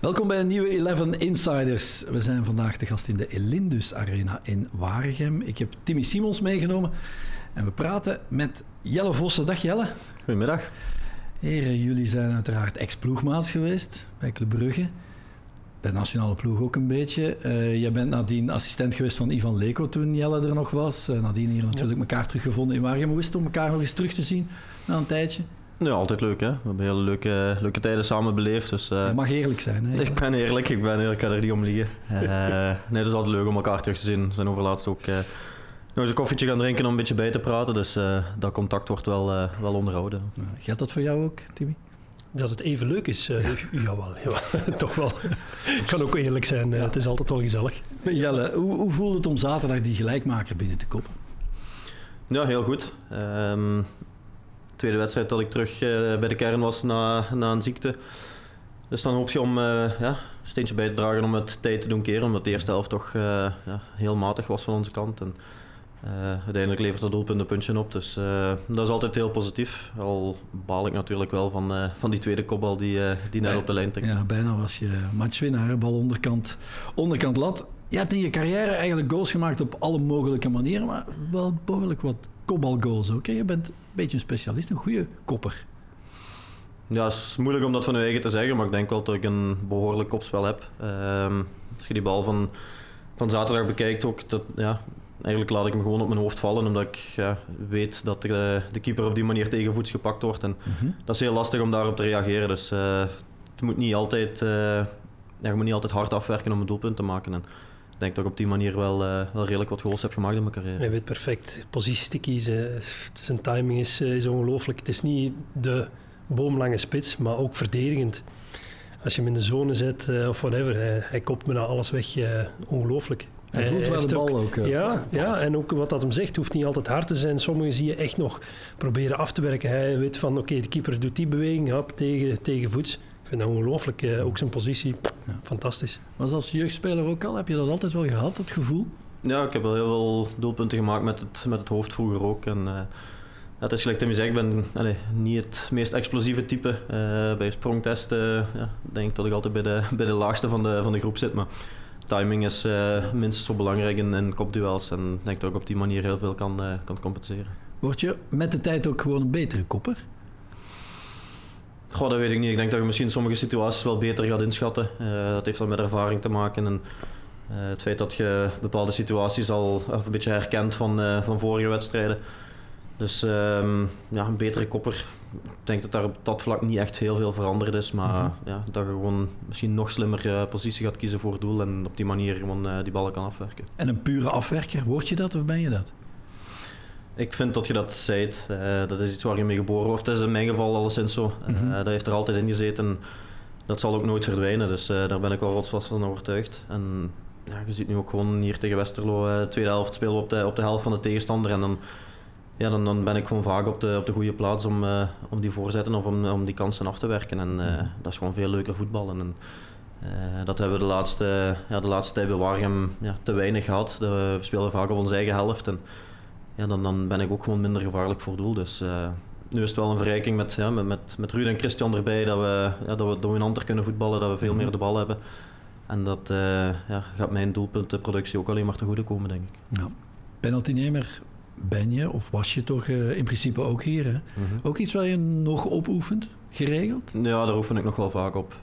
Welkom bij een nieuwe 11 Insiders. We zijn vandaag de gast in de Elindus Arena in Waregem. Ik heb Timmy Simons meegenomen en we praten met Jelle Vossen. Dag Jelle. Goedemiddag. Heren, jullie zijn uiteraard ex-ploegmaats geweest bij Club Brugge. Bij de nationale ploeg ook een beetje. Uh, jij bent nadien assistent geweest van Ivan Leko toen Jelle er nog was. Uh, nadien hier natuurlijk ja. elkaar teruggevonden in Waregem. Hoe is het om elkaar nog eens terug te zien na een tijdje? Ja, altijd leuk. Hè? We hebben hele leuke, leuke tijden samen beleefd. Dus, uh, je mag eerlijk zijn. Hè? Ik ben eerlijk, ik ben eerlijk, ik kan er niet om liegen. Uh, nee, het is altijd leuk om elkaar terug te zien. We zijn overlaatst ook uh, nog eens een koffietje gaan drinken om een beetje bij te praten. Dus dat contact wordt wel, wel onderhouden. Ja, geldt dat voor jou ook, Timmy? Dat het even leuk is, uh, jawel, jawel, toch wel. Ik kan ook eerlijk zijn, het is altijd wel gezellig. Jelle, hoe, hoe voelt het om zaterdag die gelijkmaker binnen te koppen? Ja, heel goed. Um, tweede wedstrijd dat ik terug uh, bij de kern was na, na een ziekte. Dus dan hoop je om uh, ja, een steentje bij te dragen om het tijd te doen keren. Omdat de eerste helft toch uh, ja, heel matig was van onze kant. En, uiteindelijk levert dat doelpunt een puntje op. Dus dat is altijd heel positief. Al baal ik natuurlijk wel van, van die tweede kopbal die, die net op de lijn trekt. Ja, bijna was je matchwinnaar. Bal onderkant, onderkant lat. Je hebt in je carrière eigenlijk goals gemaakt op alle mogelijke manieren. Maar wel behoorlijk wat kopbalgoals ook. Je bent een beetje een specialist, een goede kopper. Ja, het is moeilijk om dat van je eigen te zeggen, maar ik denk wel dat ik een behoorlijk kopspel heb. Um, als je die bal van, van zaterdag bekijkt, ook, dat, ja, eigenlijk laat ik hem gewoon op mijn hoofd vallen, omdat ik ja, weet dat de, de keeper op die manier tegenvoets gepakt wordt. En mm dat is heel lastig om daarop te reageren. Dus uh, het moet niet altijd, uh, ja, je moet niet altijd hard afwerken om een doelpunt te maken. En, denk dat ik op die manier wel, uh, wel redelijk wat goals heb gemaakt in mijn carrière. Hij weet perfect posities te kiezen. Zijn timing is, is ongelooflijk. Het is niet de boomlange spits, maar ook verdedigend. Als je hem in de zone zet uh, of whatever, hij, hij kopt me naar alles weg. Uh, ongelooflijk. Hij voelt wel de bal ook. ook ja, ja, en ook wat dat hem zegt, hoeft niet altijd hard te zijn. Sommigen zie je echt nog proberen af te werken. Hij weet van, oké, okay, de keeper doet die beweging, hop, tegen, tegen voets vind dat ongelooflijk. Eh, ook zijn positie, ja. fantastisch. Was als jeugdspeler ook al? Heb je dat altijd wel gehad, dat gevoel? Ja, ik heb wel heel veel doelpunten gemaakt met het, met het hoofd vroeger ook. En, uh, het is gelijk dat je zegt, ik ben allez, niet het meest explosieve type. Uh, bij sprongtesten ja, denk ik dat ik altijd bij de, bij de laagste van de, van de groep zit. Maar timing is uh, minstens zo belangrijk in, in kopduels. En ik denk dat ik op die manier heel veel kan, kan compenseren. Word je met de tijd ook gewoon een betere kopper? Goh, dat weet ik niet. Ik denk dat je misschien sommige situaties wel beter gaat inschatten. Uh, dat heeft wel met ervaring te maken. En, uh, het feit dat je bepaalde situaties al een beetje herkent van, uh, van vorige wedstrijden. Dus um, ja, een betere kopper. Ik denk dat daar op dat vlak niet echt heel veel veranderd is. Maar mm -hmm. ja, dat je gewoon misschien nog slimmer positie gaat kiezen voor het doel. En op die manier gewoon die ballen kan afwerken. En een pure afwerker, word je dat of ben je dat? Ik vind dat je dat zijt. Uh, dat is iets waar je mee geboren wordt. Het is in mijn geval alleszins zo. Mm -hmm. Dat heeft er altijd in gezeten. Dat zal ook nooit verdwijnen. Dus uh, daar ben ik wel rotsvast van overtuigd. En ja, je ziet nu ook gewoon hier tegen Westerlo, tweede helft spelen we op de, op de helft van de tegenstander. En dan, ja, dan, dan ben ik gewoon vaak op de, op de goede plaats om, om die voorzetten of om, om die kansen af te werken. En dat is gewoon veel leuker voetballen. En, dat hebben we de laatste, ja, de laatste tijd bij Wargem ja, te weinig gehad. We spelen vaak op onze eigen helft. En, ja, dan, dan ben ik ook gewoon minder gevaarlijk voor doel. Dus uh, nu is het wel een verrijking met, ja, met, met, met Ruud en Christian erbij dat we, ja, dat we dominanter kunnen voetballen, dat we veel meer de bal hebben. En dat uh, ja, gaat mijn doelpuntenproductie ook alleen maar te goede komen, denk ik. Ja. Penaltynemer ben je, of was je toch uh, in principe ook hier? Hè? Mm -hmm. Ook iets waar je nog op oefent, geregeld? Ja, daar oefen ik nog wel vaak op.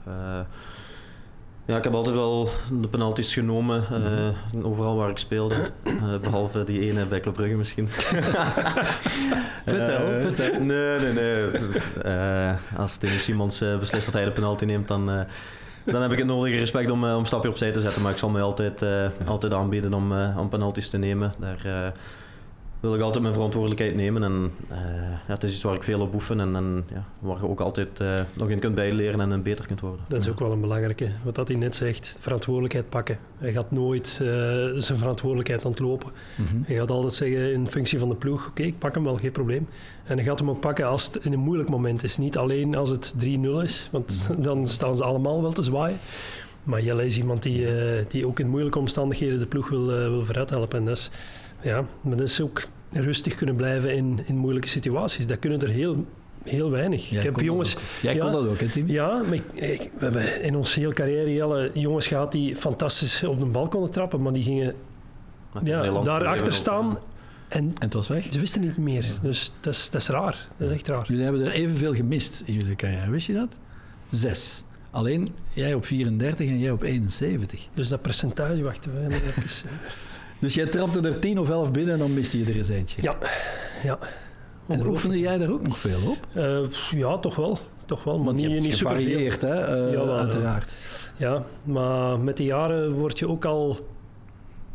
Ja, ik heb altijd wel de penalties genomen, uh, overal waar ik speelde. Uh, behalve die ene bij Club Brugge misschien. vertel, uh, vertel. Nee, nee, nee. als Timmy Simons beslist dat hij de penalty neemt, dan, dan heb ik het nodige respect om, om een stapje opzij te zetten. Maar ik zal mij altijd, altijd aanbieden om, om penalties te nemen. Daar, wil ik altijd mijn verantwoordelijkheid nemen. En uh, ja, het is iets waar ik veel op oefen en, en ja, waar je ook altijd uh, nog in kunt bijleren en beter kunt worden. Dat is ook wel een belangrijke. Wat dat hij net zegt, verantwoordelijkheid pakken. Hij gaat nooit uh, zijn verantwoordelijkheid ontlopen. Mm -hmm. Hij gaat altijd zeggen in functie van de ploeg, oké, okay, ik pak hem wel, geen probleem. En hij gaat hem ook pakken als het in een moeilijk moment is. Niet alleen als het 3-0 is, want mm -hmm. dan staan ze allemaal wel te zwaaien. Maar Jelle is iemand die, die ook in moeilijke omstandigheden de ploeg wil, wil vooruit helpen. En dat is, ja, maar dat is ook rustig kunnen blijven in, in moeilijke situaties. Dat kunnen er heel heel weinig. Jij ik heb kon jongens... dat ook. Jij ja, kon dat ook, hè Tim? Ja, maar ik, ik- we hebben in onze hele carrière Jelle, jongens gehad die fantastisch op de bal konden trappen, maar die gingen ja, lang daarachter staan en En het was weg. ze wisten niet meer. Dus dat is, dat is raar. Dat is echt raar. Jullie hebben er evenveel gemist in jullie carrière, wist je dat? Zes. Alleen jij op 34 en jij op 71. Dus dat percentage, wacht we even. Eh. Dus jij trapte er 10 of 11 binnen en dan miste je er eens eentje. Ja, ja. En oefende jij daar ook nog veel op? Eh, ja, toch wel. Toch wel, maar niet, hebt niet gevarieerd, hè? eh, Ja, uiteraard. Ja, maar met de jaren word je ook al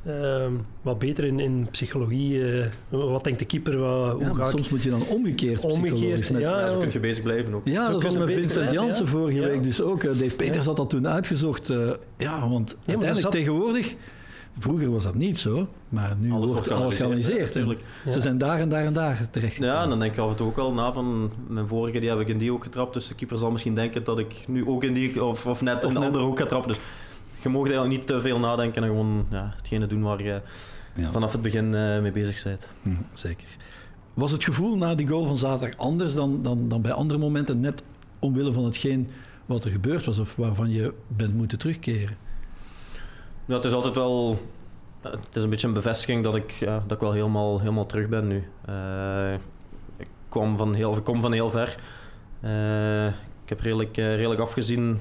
ehm, wat beter in, in psychologie. eh, wat denkt de keeper? Wat, hoe Ja, maar ga ik... soms moet je dan omgekeerd Omgekeerd, met- ja. Ja, zo kun je bezig blijven ook. Ja, Zo dat was met Vincent Jansen ja. vorige Ja. week dus ook. Eh, Dave Peters had dat toen uitgezocht. eh, ja, want uiteindelijk zat- tegenwoordig... Vroeger was dat niet zo, maar nu Alles wordt alles geanalyseerd. Ja. Ze zijn daar en daar en daar terecht Ja, en dan denk ik af en toe ook wel na van mijn vorige, die heb ik in die ook getrapt. Dus de keeper zal misschien denken dat ik nu ook in die, of, of net Of in de net. andere ook ga trappen. Dus je mag eigenlijk niet te veel nadenken en gewoon ja, hetgene doen waar je Ja. vanaf het begin eh, mee bezig bent. Hm, zeker. Was het gevoel na die goal van zaterdag anders dan, dan, dan bij andere momenten, net omwille van hetgeen wat er gebeurd was of waarvan je bent moeten terugkeren? Ja, het is altijd wel. Het is een beetje een bevestiging dat ik, ja, dat ik wel helemaal, helemaal terug ben nu. Eh, ik, kwam van heel, ik kom van heel ver. Eh, ik heb redelijk, eh, redelijk afgezien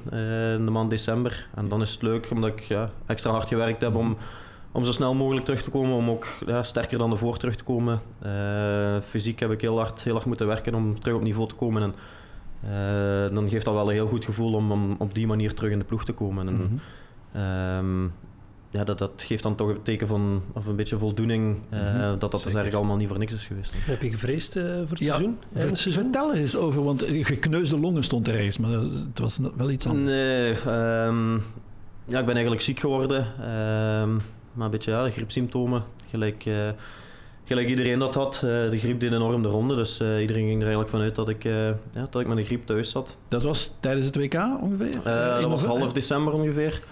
in de maand december. En dan is het leuk omdat ik ja, extra hard gewerkt heb om, om zo snel mogelijk terug te komen. Om ook ja, sterker dan ervoor terug te komen. Fysiek heb ik heel hard, heel hard moeten werken om terug op niveau te komen. En, dan geeft dat wel een heel goed gevoel om, om op die manier terug in de ploeg te komen. En, Mhm. Ehm, ja, dat, dat geeft dan toch een teken van, of een beetje voldoening, eh, Mhm, dat dat dus eigenlijk allemaal niet voor niks is geweest. Heb je gevreesd eh, voor het Ja, seizoen? Ver- het seizoen? Vertel er eens over, want gekneusde longen stond er ergens, maar het was wel iets anders. Nee, ehm, ja, ik ben eigenlijk ziek geworden, ehm, maar een beetje ja, de griepsymptomen, gelijk, eh, gelijk iedereen dat had. Eh, de griep deed enorm de ronde, dus eh, iedereen ging er eigenlijk vanuit dat ik, eh, ja, dat ik met de griep thuis zat. Dat was tijdens het WK ongeveer? Eh, dat was half december ongeveer.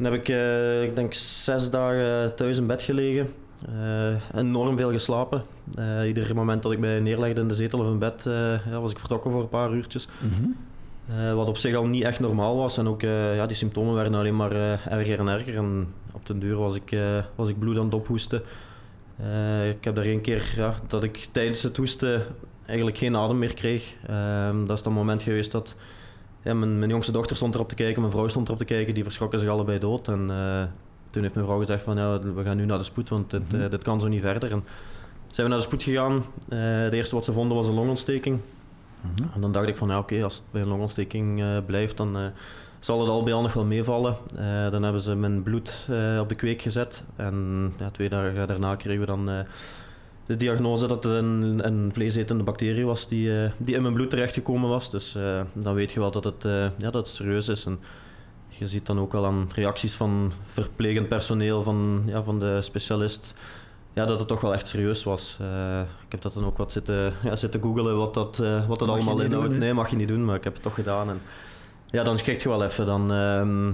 Dan heb ik, eh, ik denk, zes dagen thuis in bed gelegen. Eh, enorm veel geslapen. Eh ieder moment dat ik mij neerlegde in de zetel of in bed, ja, was ik vertrokken voor een paar uurtjes. Mhm. Wat op zich al niet echt normaal was. En ook ja, die symptomen werden alleen maar erger en erger. En op den duur was ik, was ik bloed aan het ophoesten. Ik heb daar één keer ja, dat ik tijdens het hoesten eigenlijk geen adem meer kreeg. Ehm, dat is dan moment geweest dat ja, mijn, mijn jongste dochter stond erop te kijken, mijn vrouw stond erop te kijken. Die verschrokken zich allebei dood. En eh, toen heeft mijn vrouw gezegd van ja, we gaan nu naar de spoed, want dit, Mhm. eh, dit kan zo niet verder. En zijn we naar de spoed gegaan. Eh het eerste wat ze vonden was een longontsteking. Mhm. En dan dacht ik van, ja oké, als het bij een longontsteking blijft, dan zal het al bij al nog wel meevallen. Dan hebben ze mijn bloed op de kweek gezet. En ja, twee dagen daarna kregen we dan de diagnose dat het een, een vleesetende bacterie was die, eh, die in mijn bloed terechtgekomen was. Dus eh, dan weet je wel dat het, eh, ja, dat het serieus is. En je ziet dan ook al aan reacties van verplegend personeel, van, ja, van de specialist ja, dat het toch wel echt serieus was. Ik heb dat dan ook wat zitten, ja, zitten googelen wat dat, wat dat Mag allemaal inhoudt. nee, mag je niet doen, maar ik heb het toch gedaan. En, ja, dan schrikt je wel even. Dan ehm,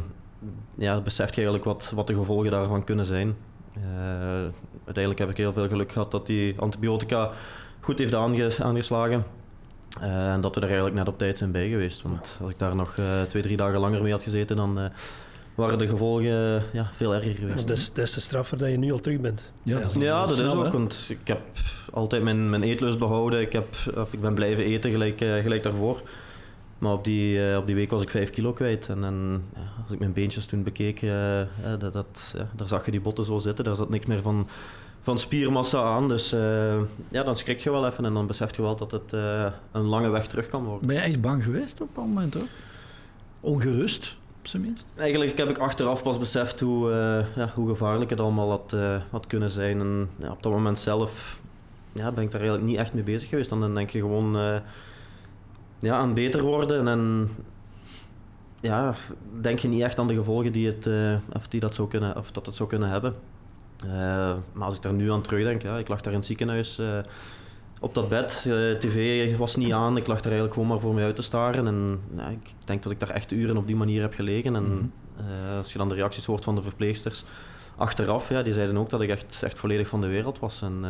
ja, beseft je eigenlijk wat, wat de gevolgen daarvan kunnen zijn. Uiteindelijk heb ik heel veel geluk gehad dat die antibiotica goed heeft aange- aangeslagen. Eh, en dat we er eigenlijk net op tijd zijn bij geweest. Want als ik daar nog eh, twee, drie dagen langer mee had gezeten, dan eh, waren de gevolgen ja, veel erger geweest. Dat is des te straffer dat je nu al terug bent. Ja, dat is Ja, wel dat is snel, hè? ook. Want ik heb altijd mijn, mijn eetlust behouden. Ik, heb, of ik ben blijven eten gelijk, gelijk daarvoor. Maar op die, eh, op die week was ik 5 kilo kwijt. En, en ja, als ik mijn beentjes toen bekeek, eh, eh, dat, dat, ja, daar zag je die botten zo zitten. Daar zat niks meer van, van spiermassa aan. Dus eh, ja, dan schrik je wel even. En dan besef je wel dat het een lange weg terug kan worden. Ben je echt bang geweest op dat moment ook? Ongerust, op zijn minst? Eigenlijk heb ik achteraf pas beseft hoe, ja, hoe gevaarlijk het allemaal had, had kunnen zijn. En ja, op dat moment zelf ja, ben ik daar eigenlijk niet echt mee bezig geweest. Dan denk je gewoon ja, aan beter worden. En ja, denk je niet echt aan de gevolgen die, het, eh, of die dat, zou kunnen, of dat het zou kunnen hebben. Eh, maar als ik daar nu aan terugdenk, ja, ik lag daar in het ziekenhuis eh, op dat bed. Tv was niet aan, ik lag daar eigenlijk gewoon maar voor mij uit te staren. En ja, ik denk dat ik daar echt uren op die manier heb gelegen. En Mhm. als je dan de reacties hoort van de verpleegsters achteraf, ja, die zeiden ook dat ik echt, echt volledig van de wereld was. En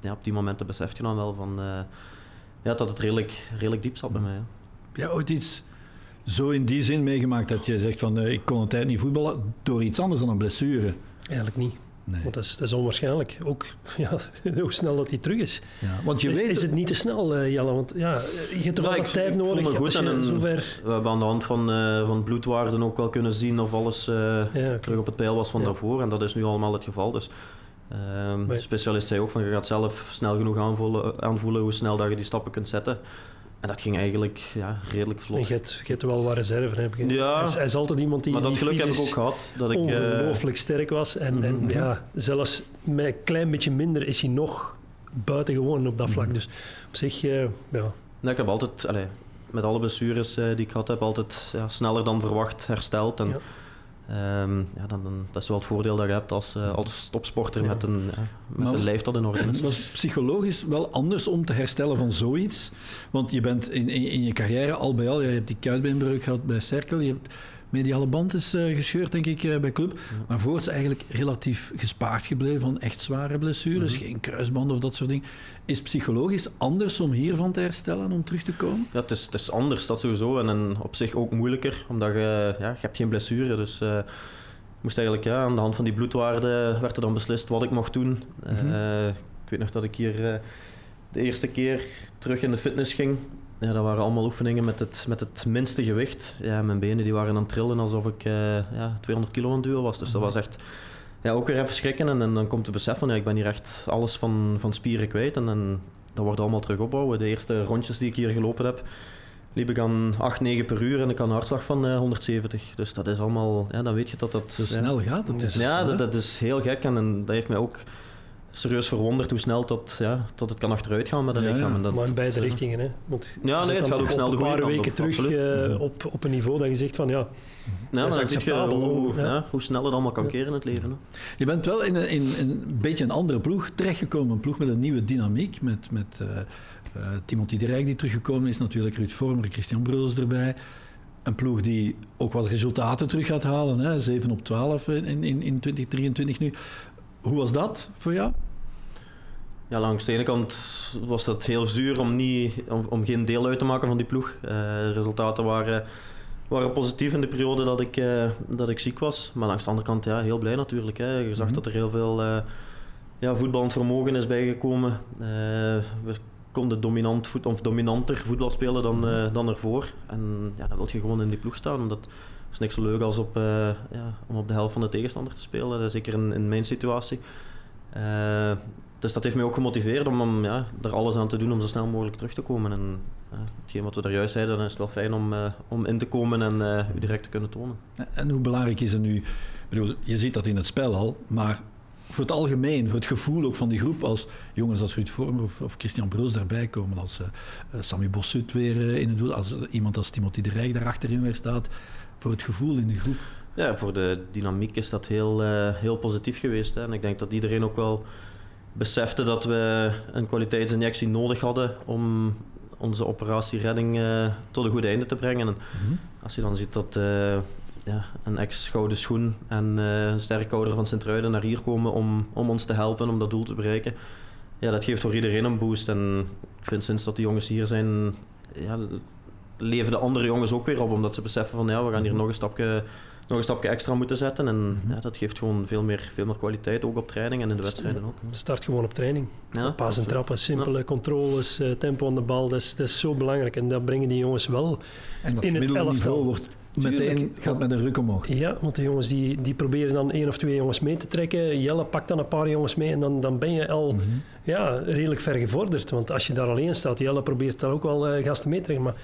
ja, op die momenten besef je dan wel van... eh, ja, dat het redelijk, redelijk diep zat bij mij. Heb jij ooit iets zo in die zin meegemaakt dat je zegt van uh, ik kon een tijd niet voetballen door iets anders dan een blessure? Eigenlijk niet. Nee. Want dat is, dat is onwaarschijnlijk. Ook ja, hoe snel dat hij terug is. Ja, want je is, weet is het niet te snel, uh, Jelle? Want ja, je hebt toch Nou, wel ik- wat tijd ik voel me nodig. goed als je en zover... We hebben aan de hand van, eh, van bloedwaarden ook wel kunnen zien of alles eh, Ja, terug op het pijl was van Ja. daarvoor. En dat is nu allemaal het geval. Dus, ehm, de specialist zei ook van je gaat zelf snel genoeg aanvoelen, aanvoelen hoe snel dat je die stappen kunt zetten. En dat ging eigenlijk ja, redelijk En vlot. je hebt, je hebt wel wat reserve, heb ik. Ja. Hij, is, hij is altijd iemand die, maar dat die geluk heb ik ook gehad. Dat ik, eh, ongelooflijk sterk was. En, en Mhm. ja, zelfs met een klein beetje minder is hij nog buitengewoon op dat vlak. Mhm. Dus op zich, eh, ja. nee, ik heb altijd, allee, met alle blessures eh, die ik gehad heb, altijd ja, sneller dan verwacht hersteld. En, Ja. Ehm, ja, dan, dan, dat is wel het voordeel dat je hebt als, eh, als topsporter Ja. met, een, ja, met een lijf dat in orde is. Het was psychologisch wel anders om te herstellen van zoiets. Want je bent in, in, in je carrière al bij al, je hebt die kuitbeenbreuk gehad bij Cerkel, je hebt mediale band is eh, gescheurd, denk ik, eh, bij club. Maar voorts eigenlijk relatief gespaard gebleven van echt zware blessures, Mhm. geen kruisbanden of dat soort dingen. Is psychologisch anders om hiervan te herstellen, om terug te komen? Ja, het is, het is anders, dat sowieso. En, en op zich ook moeilijker, omdat je, ja, je hebt geen blessure. Dus eh, moest eigenlijk, ja, aan de hand van die bloedwaarden werd er dan beslist wat ik mocht doen. Mhm. Ik weet nog dat ik hier de eerste keer terug in de fitness ging. Ja, dat waren allemaal oefeningen met het, met het minste gewicht. Ja, mijn benen die waren aan het trillen alsof ik eh, ja, 200 kilo aan het duwen was. Dus dat was echt ja, ook weer even schrikken. En, en dan komt het besef van, ja, ik ben hier echt alles van, van spieren kwijt. En, en dat wordt allemaal terug opbouwen. De eerste rondjes die ik hier gelopen heb, liep ik aan 8, 9 per uur en ik had een hartslag van eh, 170. Dus dat is allemaal, ja, dan weet je dat dat... Zo snel gaat het. Dus, ja, hè? dat, dat is heel gek en, en dat heeft mij ook serieus verwonderd hoe snel dat, ja, dat het kan achteruit gaan met een Ja, lichaam. ja. En dat, maar in beide dat, eh, richtingen. Hè. Want Ja, nee, het gaat ook snel de een goede paar kant weken terug eh, Mhm. op, op een niveau dat je zegt van ja, Ja, dat is je acceptabel, hoe, ja. hoe snel het allemaal kan keren in het leven. Hè. Je bent wel in een, in, in een beetje een andere ploeg terechtgekomen. Een ploeg met een nieuwe dynamiek. Met, met eh, eh, Timothy de Rijk die teruggekomen is. Natuurlijk Ruud Vormer, Christian Bruls erbij. Een ploeg die ook wat resultaten terug gaat halen. Hè? 7 op 12 in, in, in 2023 nu. Hoe was dat voor jou? Ja, langs de ene kant was dat heel zuur om, niet, om, om geen deel uit te maken van die ploeg. Eh, de resultaten waren, waren positief in de periode dat ik, eh, dat ik ziek was. Maar langs de andere kant ja, heel blij natuurlijk. Hè. Je zag Mhm. dat er heel veel eh ja, voetballend vermogen is bijgekomen. We konden dominant voet, of dominanter voetbal spelen dan, eh, dan ervoor. En ja, dan wil je gewoon in die ploeg staan. Dat is niks zo leuk als op, eh, ja, om op de helft van de tegenstander te spelen. Zeker in, in mijn situatie. Eh, dus dat heeft mij ook gemotiveerd om, om ja, er alles aan te doen om zo snel mogelijk terug te komen. En hetgeen wat we daar juist zeiden, dan is het wel fijn om, eh, om in te komen en eh, u direct te kunnen tonen. En hoe belangrijk is het nu? Ik bedoel, je ziet dat in het spel al, maar voor het algemeen, voor het gevoel ook van die groep, als jongens als Ruud Vormer of, of Christian Bruls daarbij komen, als eh, Sammy Bossut weer eh, in het doel, als iemand als Timothy de Rijk daar achterin weer staat, voor het gevoel in de groep. Ja, voor de dynamiek is dat heel, heel positief geweest. Hè. En ik denk dat iedereen ook wel besefte dat we een kwaliteitsinjectie nodig hadden om onze operatie redding tot een goed einde te brengen. En als je dan ziet dat ja, een ex-gouden schoen en eh, een sterkhouder van Sint-Truiden naar hier komen om, om ons te helpen om dat doel te bereiken, ja, dat geeft voor iedereen een boost. En ik vind sinds dat die jongens hier zijn, ja, leven de andere jongens ook weer op, omdat ze beseffen van ja, we gaan hier nog een stapje, nog een stapje extra moeten zetten. En Mhm. ja, dat geeft gewoon veel meer, veel meer kwaliteit, ook op training en in de wedstrijden ook. start gewoon op training. Ja, Pas en trappen, simpele controles, eh, tempo aan de bal, dat is, dat is zo belangrijk. En dat brengen die jongens wel. En dat In het gemiddelde elftal. niveau wordt meteen Tuurlijk. gaat met een ruk omhoog. Ja, want de jongens die, die proberen dan één of twee jongens mee te trekken. Jelle pakt dan een paar jongens mee en dan, dan ben je al Mhm. ja, redelijk ver gevorderd. Want als je daar alleen staat, Jelle probeert dan ook wel eh, gasten mee te trekken. Maar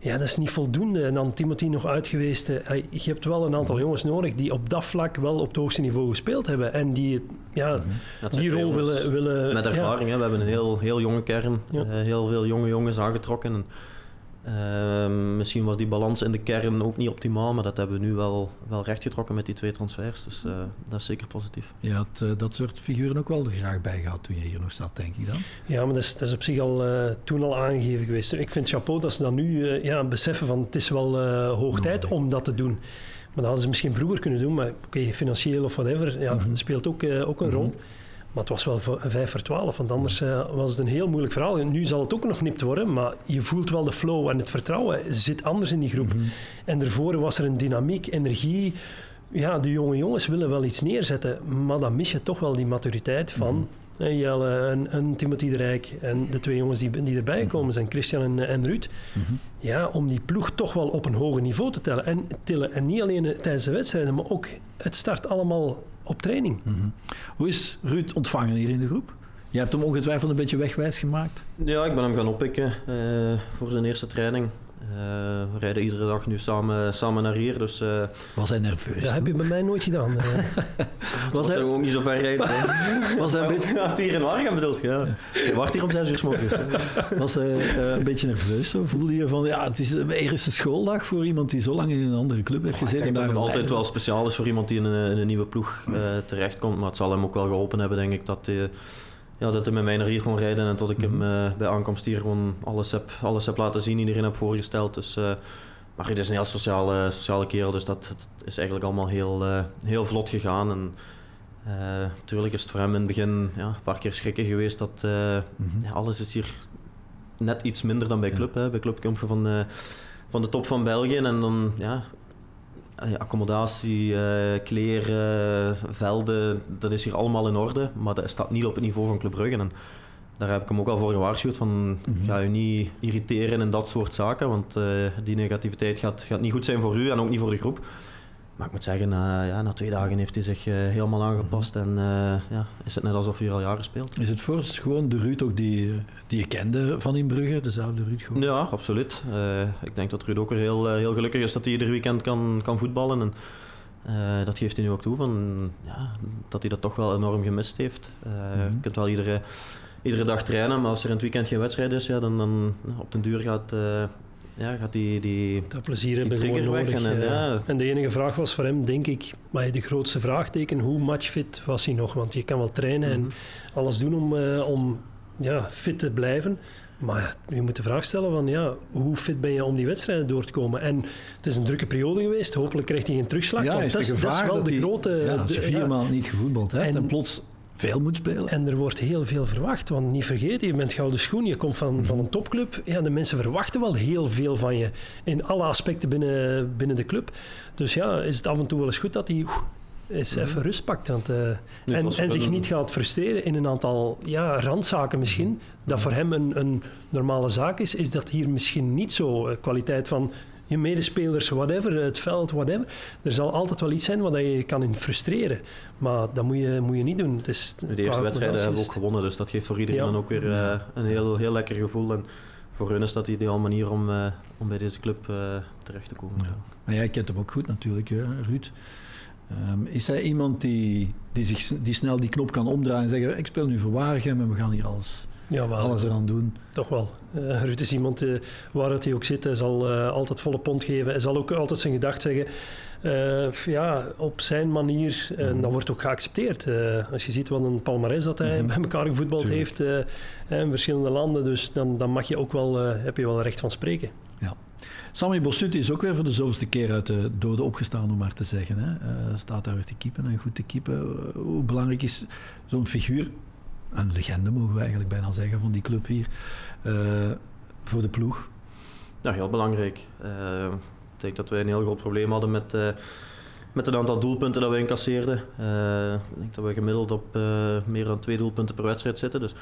ja, dat is niet voldoende. En dan Timothy nog uit geweest. eh, je hebt wel een aantal jongens nodig die op dat vlak wel op het hoogste niveau gespeeld hebben. En die ja, zijn die rol willen... willen Met ja, ervaring, hè. we hebben een heel, heel jonge kern, Ja. eh, heel veel jonge jongens aangetrokken. En, ehm, misschien was die balans in de kern ook niet optimaal, maar dat hebben we nu wel, wel rechtgetrokken met die twee transfers. Dus eh, dat is zeker positief. Je had eh, dat soort figuren ook wel er graag bij gehad toen je hier nog zat, denk ik dan. Ja, maar dat is, dat is op zich al eh, toen al aangegeven geweest. Ik vind chapeau dat ze dan nu eh, ja, beseffen van het is wel eh, hoog tijd om dat te doen. Maar dat hadden ze misschien vroeger kunnen doen, maar oké, financieel of whatever, ja, Mhm. dat speelt ook, eh, ook een rol. Maar het was wel v- 5 voor 12, want anders eh, was het een heel moeilijk verhaal. En nu zal het ook nog nipt worden, maar je voelt wel de flow en het vertrouwen zit anders in die groep. En daarvoor was er een dynamiek, energie. Ja, de jonge jongens willen wel iets neerzetten, maar dan mis je toch wel die maturiteit van eh, Jelle en, en Timothy de Rijk en de twee jongens die, die erbij komen zijn, Christian en, en Ruud. Mhm. Ja, om die ploeg toch wel op een hoger niveau te tellen. En, tillen. en niet alleen eh, tijdens de wedstrijden, maar ook het start allemaal op training. Mhm. Hoe is Ruud ontvangen hier in de groep? Je hebt hem ongetwijfeld een beetje wegwijs gemaakt. Ja, ik ben hem gaan oppikken eh, voor zijn eerste training. Eh, we rijden iedere dag nu samen, samen naar hier, dus eh Was hij nerveus? Dat toen? heb je bij mij nooit gedaan. eh. Was hij- ook niet zo ver rijden. Was hij een beetje, hier in Waregem bedoeld, ja. Je wacht hier om zes uur 's morgens. was hij, eh, een beetje nerveus? Zo? Voelde je van, ja, het is een eerste schooldag voor iemand die zo lang in een andere club heeft Ik gezeten. denk dat het altijd wel speciaal is voor iemand die in een, in een nieuwe ploeg eh, terechtkomt. Maar het zal hem ook wel geholpen hebben, denk ik, dat hij, ja, dat hij met mij naar hier kon rijden. En dat ik hem eh, bij aankomst hier gewoon alles heb, alles heb laten zien, iedereen heb voorgesteld. Dus, eh, maar hij is een heel sociale, sociale kerel, dus dat, dat is eigenlijk allemaal heel, eh, heel vlot gegaan. En, natuurlijk is het voor hem in het begin ja, een paar keer schrikken geweest dat Mhm. ja, alles is hier net iets minder dan bij Ja. Club. Hè. Bij Club kom je van, van de top van België en dan ja, accommodatie, eh, kleren, velden, dat is hier allemaal in orde. Maar dat staat niet op het niveau van Club Brugge. En daar heb ik hem ook al voor gewaarschuwd van Mhm. ga je niet irriteren in dat soort zaken, want eh, die negativiteit gaat, gaat niet goed zijn voor u en ook niet voor de groep. Maar ik moet zeggen, eh, ja, na twee dagen heeft hij zich eh, helemaal aangepast en eh, ja, is het net alsof hij al jaren speelt. Is het voor gewoon de Ruud ook die, eh, die je kende van in Brugge? Dezelfde Ruud gewoon? Ja, absoluut. Ik denk dat Ruud ook heel, heel gelukkig is dat hij ieder weekend kan, kan voetballen. En, dat geeft hij nu ook toe, van, ja, dat hij dat toch wel enorm gemist heeft. Mhm. Je kunt wel iedere, iedere dag trainen, maar als er in het weekend geen wedstrijd is, ja, dan, dan op den duur gaat, ja, gaat die, die, Dat plezier die hebben gewoon nodig. En, en, eh. ja, En de enige vraag was voor hem, denk ik, maar de grootste vraagteken, hoe matchfit was hij nog? Want je kan wel trainen en mhm. alles doen om, eh, om ja, fit te blijven. Maar je moet de vraag stellen van, ja, hoe fit ben je om die wedstrijden door te komen? En het is een drukke periode geweest. Hopelijk krijgt hij geen terugslag. Ja, want is dat, het is, dat is gevaar wel dat de grote... Ja, als je de- vier ja. maanden niet gevoetbald hebt en, En- plots veel moet spelen. En er wordt heel veel verwacht, want niet vergeten, je bent gouden schoen, je komt van, van een topclub. Ja, de mensen verwachten wel heel veel van je in alle aspecten binnen, binnen de club. Dus ja, is het af en toe wel eens goed dat hij eens Mhm. even rust pakt. Want, eh, en, en zich niet gaat frustreren in een aantal ja, randzaken misschien. Dat voor hem een, een normale zaak is, is dat hier misschien niet zo eh, kwaliteit van je medespelers, whatever, het veld, whatever. Er zal altijd wel iets zijn wat je je kan in frustreren. Maar dat moet je, moet je niet doen. Het is, De eerste wedstrijden hebben we ook gewonnen, dus dat geeft voor iedereen Ja. dan ook weer eh, een heel, heel lekker gevoel. En voor hun is dat de ideale manier om, eh, om bij deze club eh, terecht te komen. Ja. Maar jij kent hem ook goed natuurlijk, hè, Ruud. Ehm, is hij iemand die, die, zich, die snel die knop kan omdraaien en zeggen: Ik speel nu voor Waregem en we gaan hier alles, Ja, wel. alles eraan doen? Toch wel. Eh Ruud is iemand eh, waar het hij ook zit. Hij zal eh, altijd volle pond geven. Hij zal ook altijd zijn gedacht zeggen. ja, op zijn manier. En dat wordt ook geaccepteerd. Als je ziet wat een palmarès dat hij Mhm. bij elkaar gevoetbald Tuurlijk. heeft in verschillende landen. Dus dan, dan mag je ook wel, heb je wel recht van spreken. Sami Bossut is ook weer voor de zoveelste keer uit de doden opgestaan, om maar te zeggen. Hè. Staat daar weer te keepen en goed te keepen. Hoe belangrijk is zo'n figuur, een legende mogen we eigenlijk bijna zeggen van die club hier, eh, voor de ploeg? Ja, heel belangrijk. Eh, ik denk dat wij een heel groot probleem hadden met, eh, met het aantal doelpunten dat we incasseerden. Ik denk dat we gemiddeld op meer dan twee doelpunten per wedstrijd zitten. Dus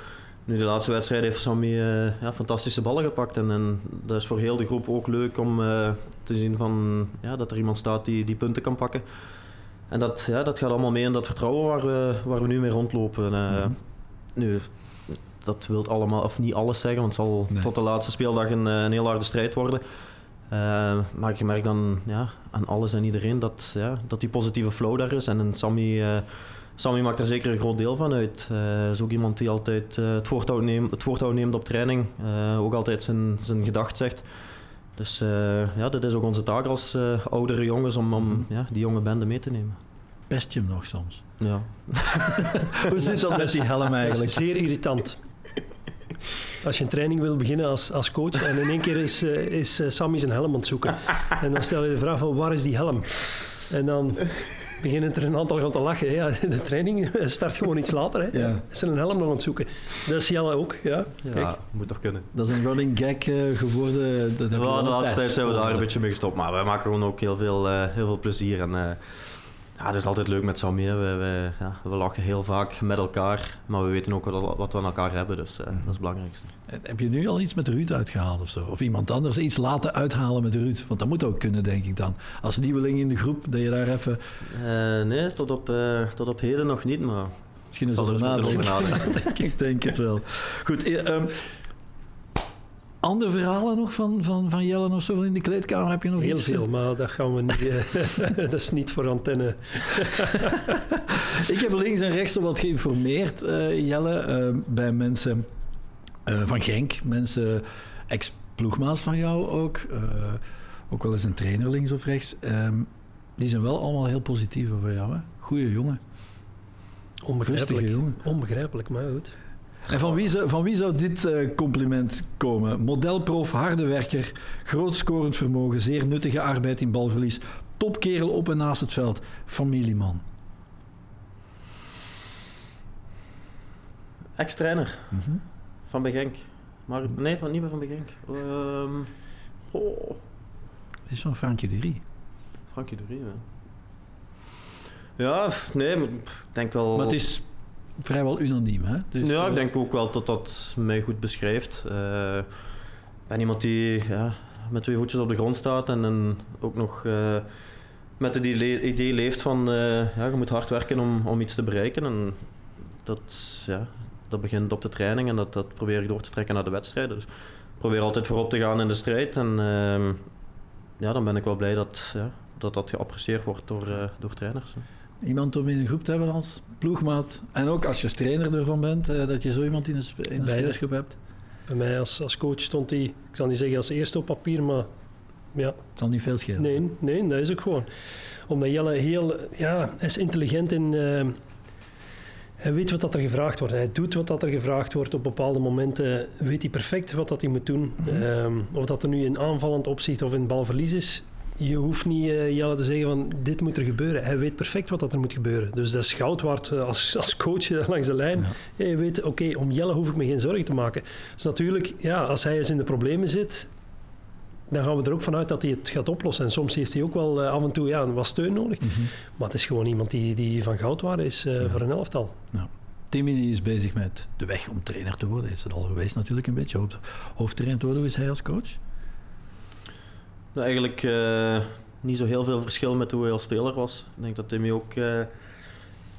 nu de laatste wedstrijd heeft Sammy ja, fantastische ballen gepakt. En, en dat is voor heel de groep ook leuk om te zien van, ja, dat er iemand staat die, die punten kan pakken. En dat, ja, dat gaat allemaal mee in dat vertrouwen waar we, waar we nu mee rondlopen. Mhm. Nu, dat wil allemaal, of niet alles zeggen, want het zal Nee. tot de laatste speeldag een, eh, een heel harde strijd worden. Eh, maar je merkt dan ja, aan alles en iedereen dat, ja, dat die positieve flow daar is. En, en Sammy, eh, Sammy maakt daar zeker een groot deel van uit. Hij is ook iemand die altijd het, voortouw neemt, het voortouw neemt op training. ook altijd zijn, zijn gedacht zegt. Dus ja, dat is ook onze taak als oudere jongens om, om Mhm. ja, die jonge bende mee te nemen. Pest je hem nog soms? Ja. Hoe zit dat met die helm eigenlijk? zeer irritant. Als je een training wil beginnen als, als coach en in één keer is, eh, is eh, Sammy zijn helm aan het zoeken. En dan stel je de vraag van waar is die helm? En dan beginnen er een aantal gaan te lachen. Ja, de training start gewoon iets later. Hè. Ja. Is er een helm nog aan het zoeken. Dat is Jelle ook. Ja. Kijk. Ja, moet toch kunnen. Dat is een running gag eh, geworden. Dat Ja, de een laatste tijd zijn we daar een beetje mee gestopt. Maar wij maken gewoon ook heel veel, eh, heel veel plezier. En, eh, ja, het is altijd leuk met Samir. We, we, ja, we lachen heel vaak met elkaar. Maar we weten ook wat, wat we aan elkaar hebben. Dus eh, dat is het belangrijkste. Heb je nu al iets met Ruud uitgehaald of zo? Of iemand anders iets laten uithalen met Ruud? Want dat moet ook kunnen, denk ik dan. Als nieuweling in de groep, dat je daar even... Eh, nee, tot op, eh, tot op heden nog niet. Maar Misschien er over eens moeten nadenken. ik denk het wel. Goed, eh, ehm, andere verhalen nog van, van, van Jellen of zo van in de kleedkamer? Heb je nog Heel iets? veel, maar dat gaan we niet... eh, dat is niet voor antenne. Ik heb links en rechts al wat geïnformeerd, eh, Jelle, eh, bij mensen eh, van Genk, mensen, ex-ploegmaats van jou ook, eh, ook wel eens een trainer links of rechts. Ehm, die zijn wel allemaal heel positief over jou. Hè? Goeie jongen, rustige Onbegrijpelijk. jongen. Onbegrijpelijk, maar goed. En van wie zou, van wie zou dit eh, compliment komen? Modelprof, harde werker, groot scorend vermogen, zeer nuttige arbeid in balverlies, topkerel op en naast het veld, familieman. ex-trainer Mhm. van bij Genk. Maar, nee, van, niet meer van bij Genk. Ehm oh, Dit is van Frankje de Rie. Frankie de Rie, ja. Ja, nee, ik denk wel... Maar het is vrijwel unaniem, hè? Dus, ja, eh, ik denk ook wel dat dat mij goed beschrijft. Eh, ik ben iemand die ja, met twee voetjes op de grond staat en, en ook nog eh, met het idee leeft van eh, ja, je moet hard werken om, om iets te bereiken. En dat, ja, dat begint op de training en dat, dat probeer ik door te trekken naar de wedstrijden. Dus ik probeer altijd voorop te gaan in de strijd. En ehm, ja, dan ben ik wel blij dat ja, dat, dat geapprecieerd wordt door, eh, door trainers. Iemand om in een groep te hebben als ploegmaat. En ook als je trainer ervan bent, eh, dat je zo iemand in een, in een spelersgroep hebt. Bij mij als, als coach stond hij, ik zal niet zeggen als eerste op papier, maar ja, Het zal niet veel schelen. nee, nee, dat is ook gewoon. Omdat Jelle heel, ja, hij is intelligent in, eh, hij weet wat dat er gevraagd wordt. Hij doet wat dat er gevraagd wordt. Op bepaalde momenten weet hij perfect wat dat hij moet doen. Mhm. Ehm, of dat er nu in aanvallend opzicht of in balverlies is. Je hoeft niet eh, Jelle te zeggen van dit moet er gebeuren. Hij weet perfect wat dat er moet gebeuren. Dus dat is goud waard eh, als, als coach eh, langs de lijn. Ja. Je weet, oké, om Jelle hoef ik me geen zorgen te maken. Dus natuurlijk, ja, als hij eens in de problemen zit, dan gaan we er ook vanuit dat hij het gaat oplossen. En soms heeft hij ook wel af en toe ja, wat steun nodig. Mhm. Maar het is gewoon iemand die, die van goud waard is Ja. voor een elftal. Timmy die is bezig met de weg om trainer te worden. Is het al geweest natuurlijk een beetje. Hoofdtrainer te worden. Hoe is hij als coach? Nou, eigenlijk eh, niet zo heel veel verschil met hoe hij als speler was. Ik denk dat Timmy ook eh,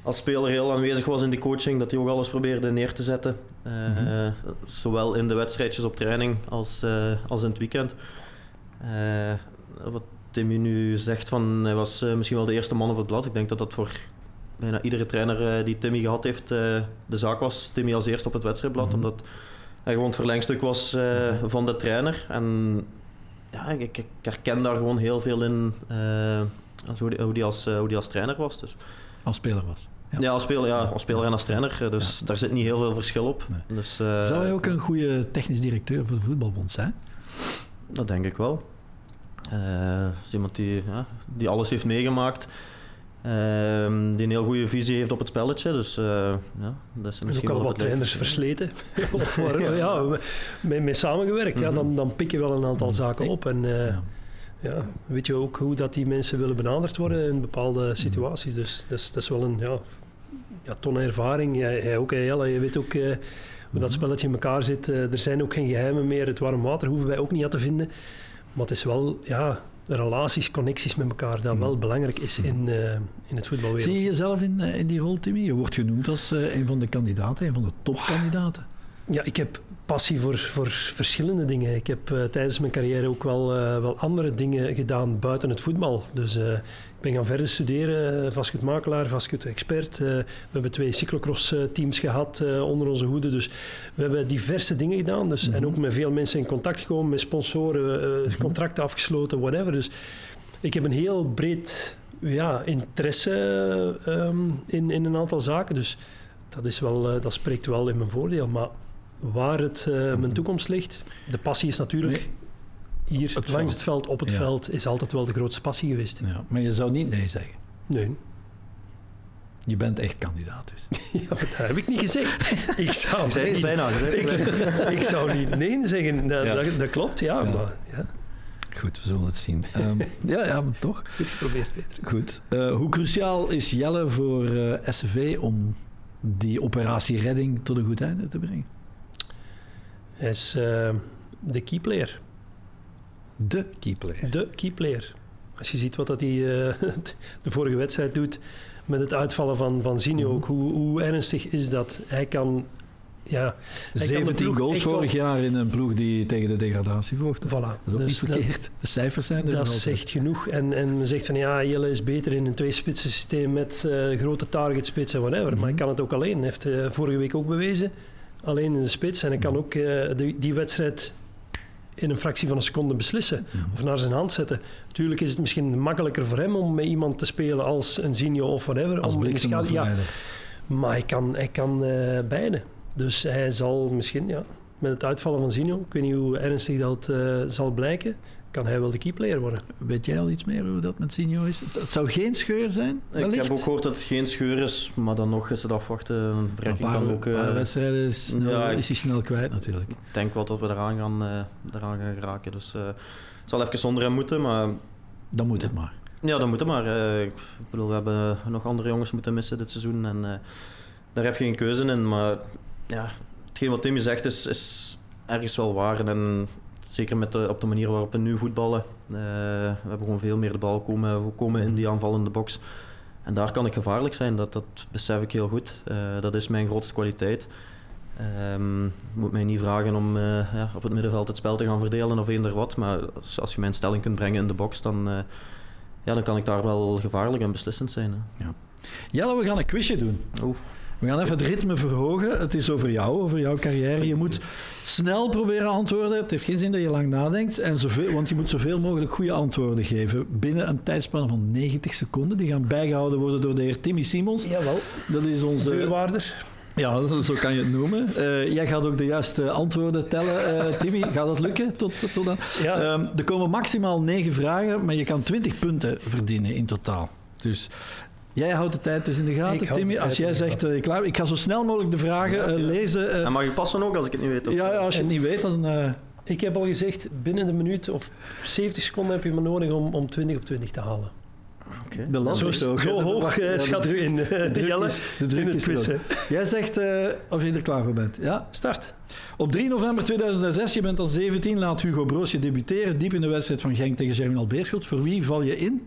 als speler heel aanwezig was in de coaching. Dat hij ook alles probeerde neer te zetten. Eh, Mhm. zowel in de wedstrijdjes op training als, als in het weekend. Wat Timmy nu zegt, van, hij was misschien wel de eerste man op het blad. Ik denk dat dat voor bijna iedere trainer die Timmy gehad heeft de zaak was. Timmy als eerste op het wedstrijdblad. Mhm. Omdat hij gewoon het verlengstuk was eh, van de trainer. En ja, ik, ik, herken daar gewoon heel veel in eh, als hoe, die, hoe, die als, eh, hoe die als trainer was. Dus. Als speler was. Ja. Ja. als speler, ja, als speler en als trainer. eh, Dus daar zit niet heel veel verschil op. Nee. Dus, Zou hij ook een goede technisch directeur voor de voetbalbond zijn? Dat denk ik wel. Eh, is iemand die, die alles heeft meegemaakt. Ehm, die een heel goede visie heeft op het spelletje. Dus eh, ja, dat is En ook misschien al wat trainers versleten. of waar, ja, mee, mee samengewerkt. ja, Mhm. dan, dan pik je wel een aantal Mhm. zaken op. En eh, Ja. ja, weet je ook hoe dat die mensen willen benaderd worden in bepaalde situaties. Dus dat is, dat is wel een ja, ja, ton ervaring. Jij, jij ook, Jelle. Je weet ook eh, hoe Mhm. dat spelletje in elkaar zit. Er zijn ook geen geheimen meer. Het warm water hoeven wij ook niet aan te vinden. Maar het is wel ja, relaties, connecties met elkaar dat wel belangrijk is in, eh, in het voetbalwereld. Zie je jezelf in, eh, in die rol, Timmy? Je wordt genoemd als eh, een van de kandidaten, een van de topkandidaten. Ja, ik heb passie voor, voor verschillende dingen. Ik heb eh, tijdens mijn carrière ook wel, eh, wel andere dingen gedaan buiten het voetbal. Dus eh, ik ben gaan verder studeren, vastgoedmakelaar, vastgoedexpert. We hebben twee cyclocross-teams gehad eh, onder onze hoede. Dus we hebben diverse dingen gedaan. Dus, En Mhm. ook met veel mensen in contact gekomen, met sponsoren, eh, contracten afgesloten, whatever. Dus ik heb een heel breed ja, interesse ehm, in, in een aantal zaken. Dus dat, is wel, dat spreekt wel in mijn voordeel. Maar waar het, eh, mijn toekomst ligt, de passie is natuurlijk hier Het langs veld. het veld, op het Ja. veld, is altijd wel de grootste passie geweest. Ja, maar je zou niet nee zeggen. Nee, Je bent echt kandidaat dus. Ja, dat heb ik niet gezegd. Ik zou, niet, ik, ik zou niet nee zeggen. Dat, Ja. dat, dat klopt, ja. Maar, ja. Goed, we zullen het zien. Ehm, ja, ja, maar toch. Goed geprobeerd, Peter. Goed. Eh, hoe cruciaal is Jelle voor eh, SCV om die operatie redding tot een goed einde te brengen? Hij is eh, de keyplayer. De keyplayer. De keyplayer. Als je ziet wat dat hij eh, de vorige wedstrijd doet met het uitvallen van, van Zinho, Mhm. hoe, hoe ernstig is dat? Hij kan... Ja, Hij kan de 17 ploeg goals vorig jaar in een ploeg die tegen de degradatie vocht. voilà. Dat is ook Dus niet verkeerd. De cijfers zijn er Dat, zegt genoeg. En, en men zegt van ja, Jelle is beter in een twee-spitsen systeem met eh, grote targetspits en whatever. Mhm. Maar hij kan het ook alleen. Hij heeft eh, vorige week ook bewezen. Alleen in de spits. En hij kan ook eh, die, die wedstrijd in een fractie van een seconde beslissen. Of naar zijn hand zetten. Natuurlijk is het misschien makkelijker voor hem om met iemand te spelen als een Zinho of whatever. Als bliksem ja, maar hij kan, hij kan eh, beide. Dus hij zal misschien, ja, met het uitvallen van Zinho, ik weet niet hoe ernstig dat eh, zal blijken, kan hij wel de keyplayer worden. Weet jij al iets meer hoe dat met Sinjo is? Het, het zou geen scheur zijn, Ik heb ook gehoord dat het geen scheur is, maar dan nog is het afwachten. Een Een paar, kan ook... eh, paar wedstrijden is, snel, ja, is hij snel kwijt natuurlijk. Ik denk wel dat we eraan gaan, eh, eraan gaan geraken. Dus eh, het zal even zonder hem moeten, maar Dan moet het maar. ja, dat moet het maar. Eh, ik bedoel, we hebben nog andere jongens moeten missen dit seizoen en eh, daar heb je geen keuze in. Maar ja, hetgeen wat Timmy zegt is, is ergens wel waar. En zeker met de, op de manier waarop we nu voetballen. eh, we hebben gewoon veel meer de bal komen, we komen in die aanvallende box. En daar kan ik gevaarlijk zijn, dat, dat besef ik heel goed. Eh, dat is mijn grootste kwaliteit. Je moet mij niet vragen om eh, ja, op het middenveld het spel te gaan verdelen of eender wat. Maar als, als je mijn stelling kunt brengen in de box, dan, ja, dan kan ik daar wel gevaarlijk en beslissend zijn. Hè. Jelle, we gaan een quizje doen. Oeh. We gaan even het ritme verhogen. Het is over jou, over jouw carrière. Je moet snel proberen antwoorden. Het heeft geen zin dat je lang nadenkt. En zoveel, want je moet zoveel mogelijk goede antwoorden geven. Binnen een tijdspanne van 90 seconden. Die gaan bijgehouden worden door de heer Timmy Simons. Jawel, Dat is onze... deurwaarder. Ja, zo kan je het noemen. Eh, jij gaat ook de juiste antwoorden tellen, eh, Timmy. Gaat dat lukken tot, tot dan? Ja, Ehm, er komen maximaal negen vragen, maar je kan 20 punten verdienen in totaal. Dus jij houdt de tijd dus in de gaten, Timmy. de Als jij zegt, eh, klaar, ik ga zo snel mogelijk de vragen eh, lezen. eh, En mag ik passen ook als ik het niet weet? of- ja, ja, als je het niet weet, dan... eh, ik heb al gezegd, binnen de minuut of 70 seconden heb je maar nodig om, om 20 op 20 te halen. Oké. de lat Zo, is ook, hè. zo De hoog ja, schat druk- u in, eh, de druk Jelle, is- de druk in het is groot. quizzen. Jij zegt eh, of je er klaar voor bent. Ja? Start. Op 3 november 2006, je bent al 17, laat Hugo Broos je debuteren. Diep in de wedstrijd van Genk tegen Germinal Beerschot. Voor wie val je in?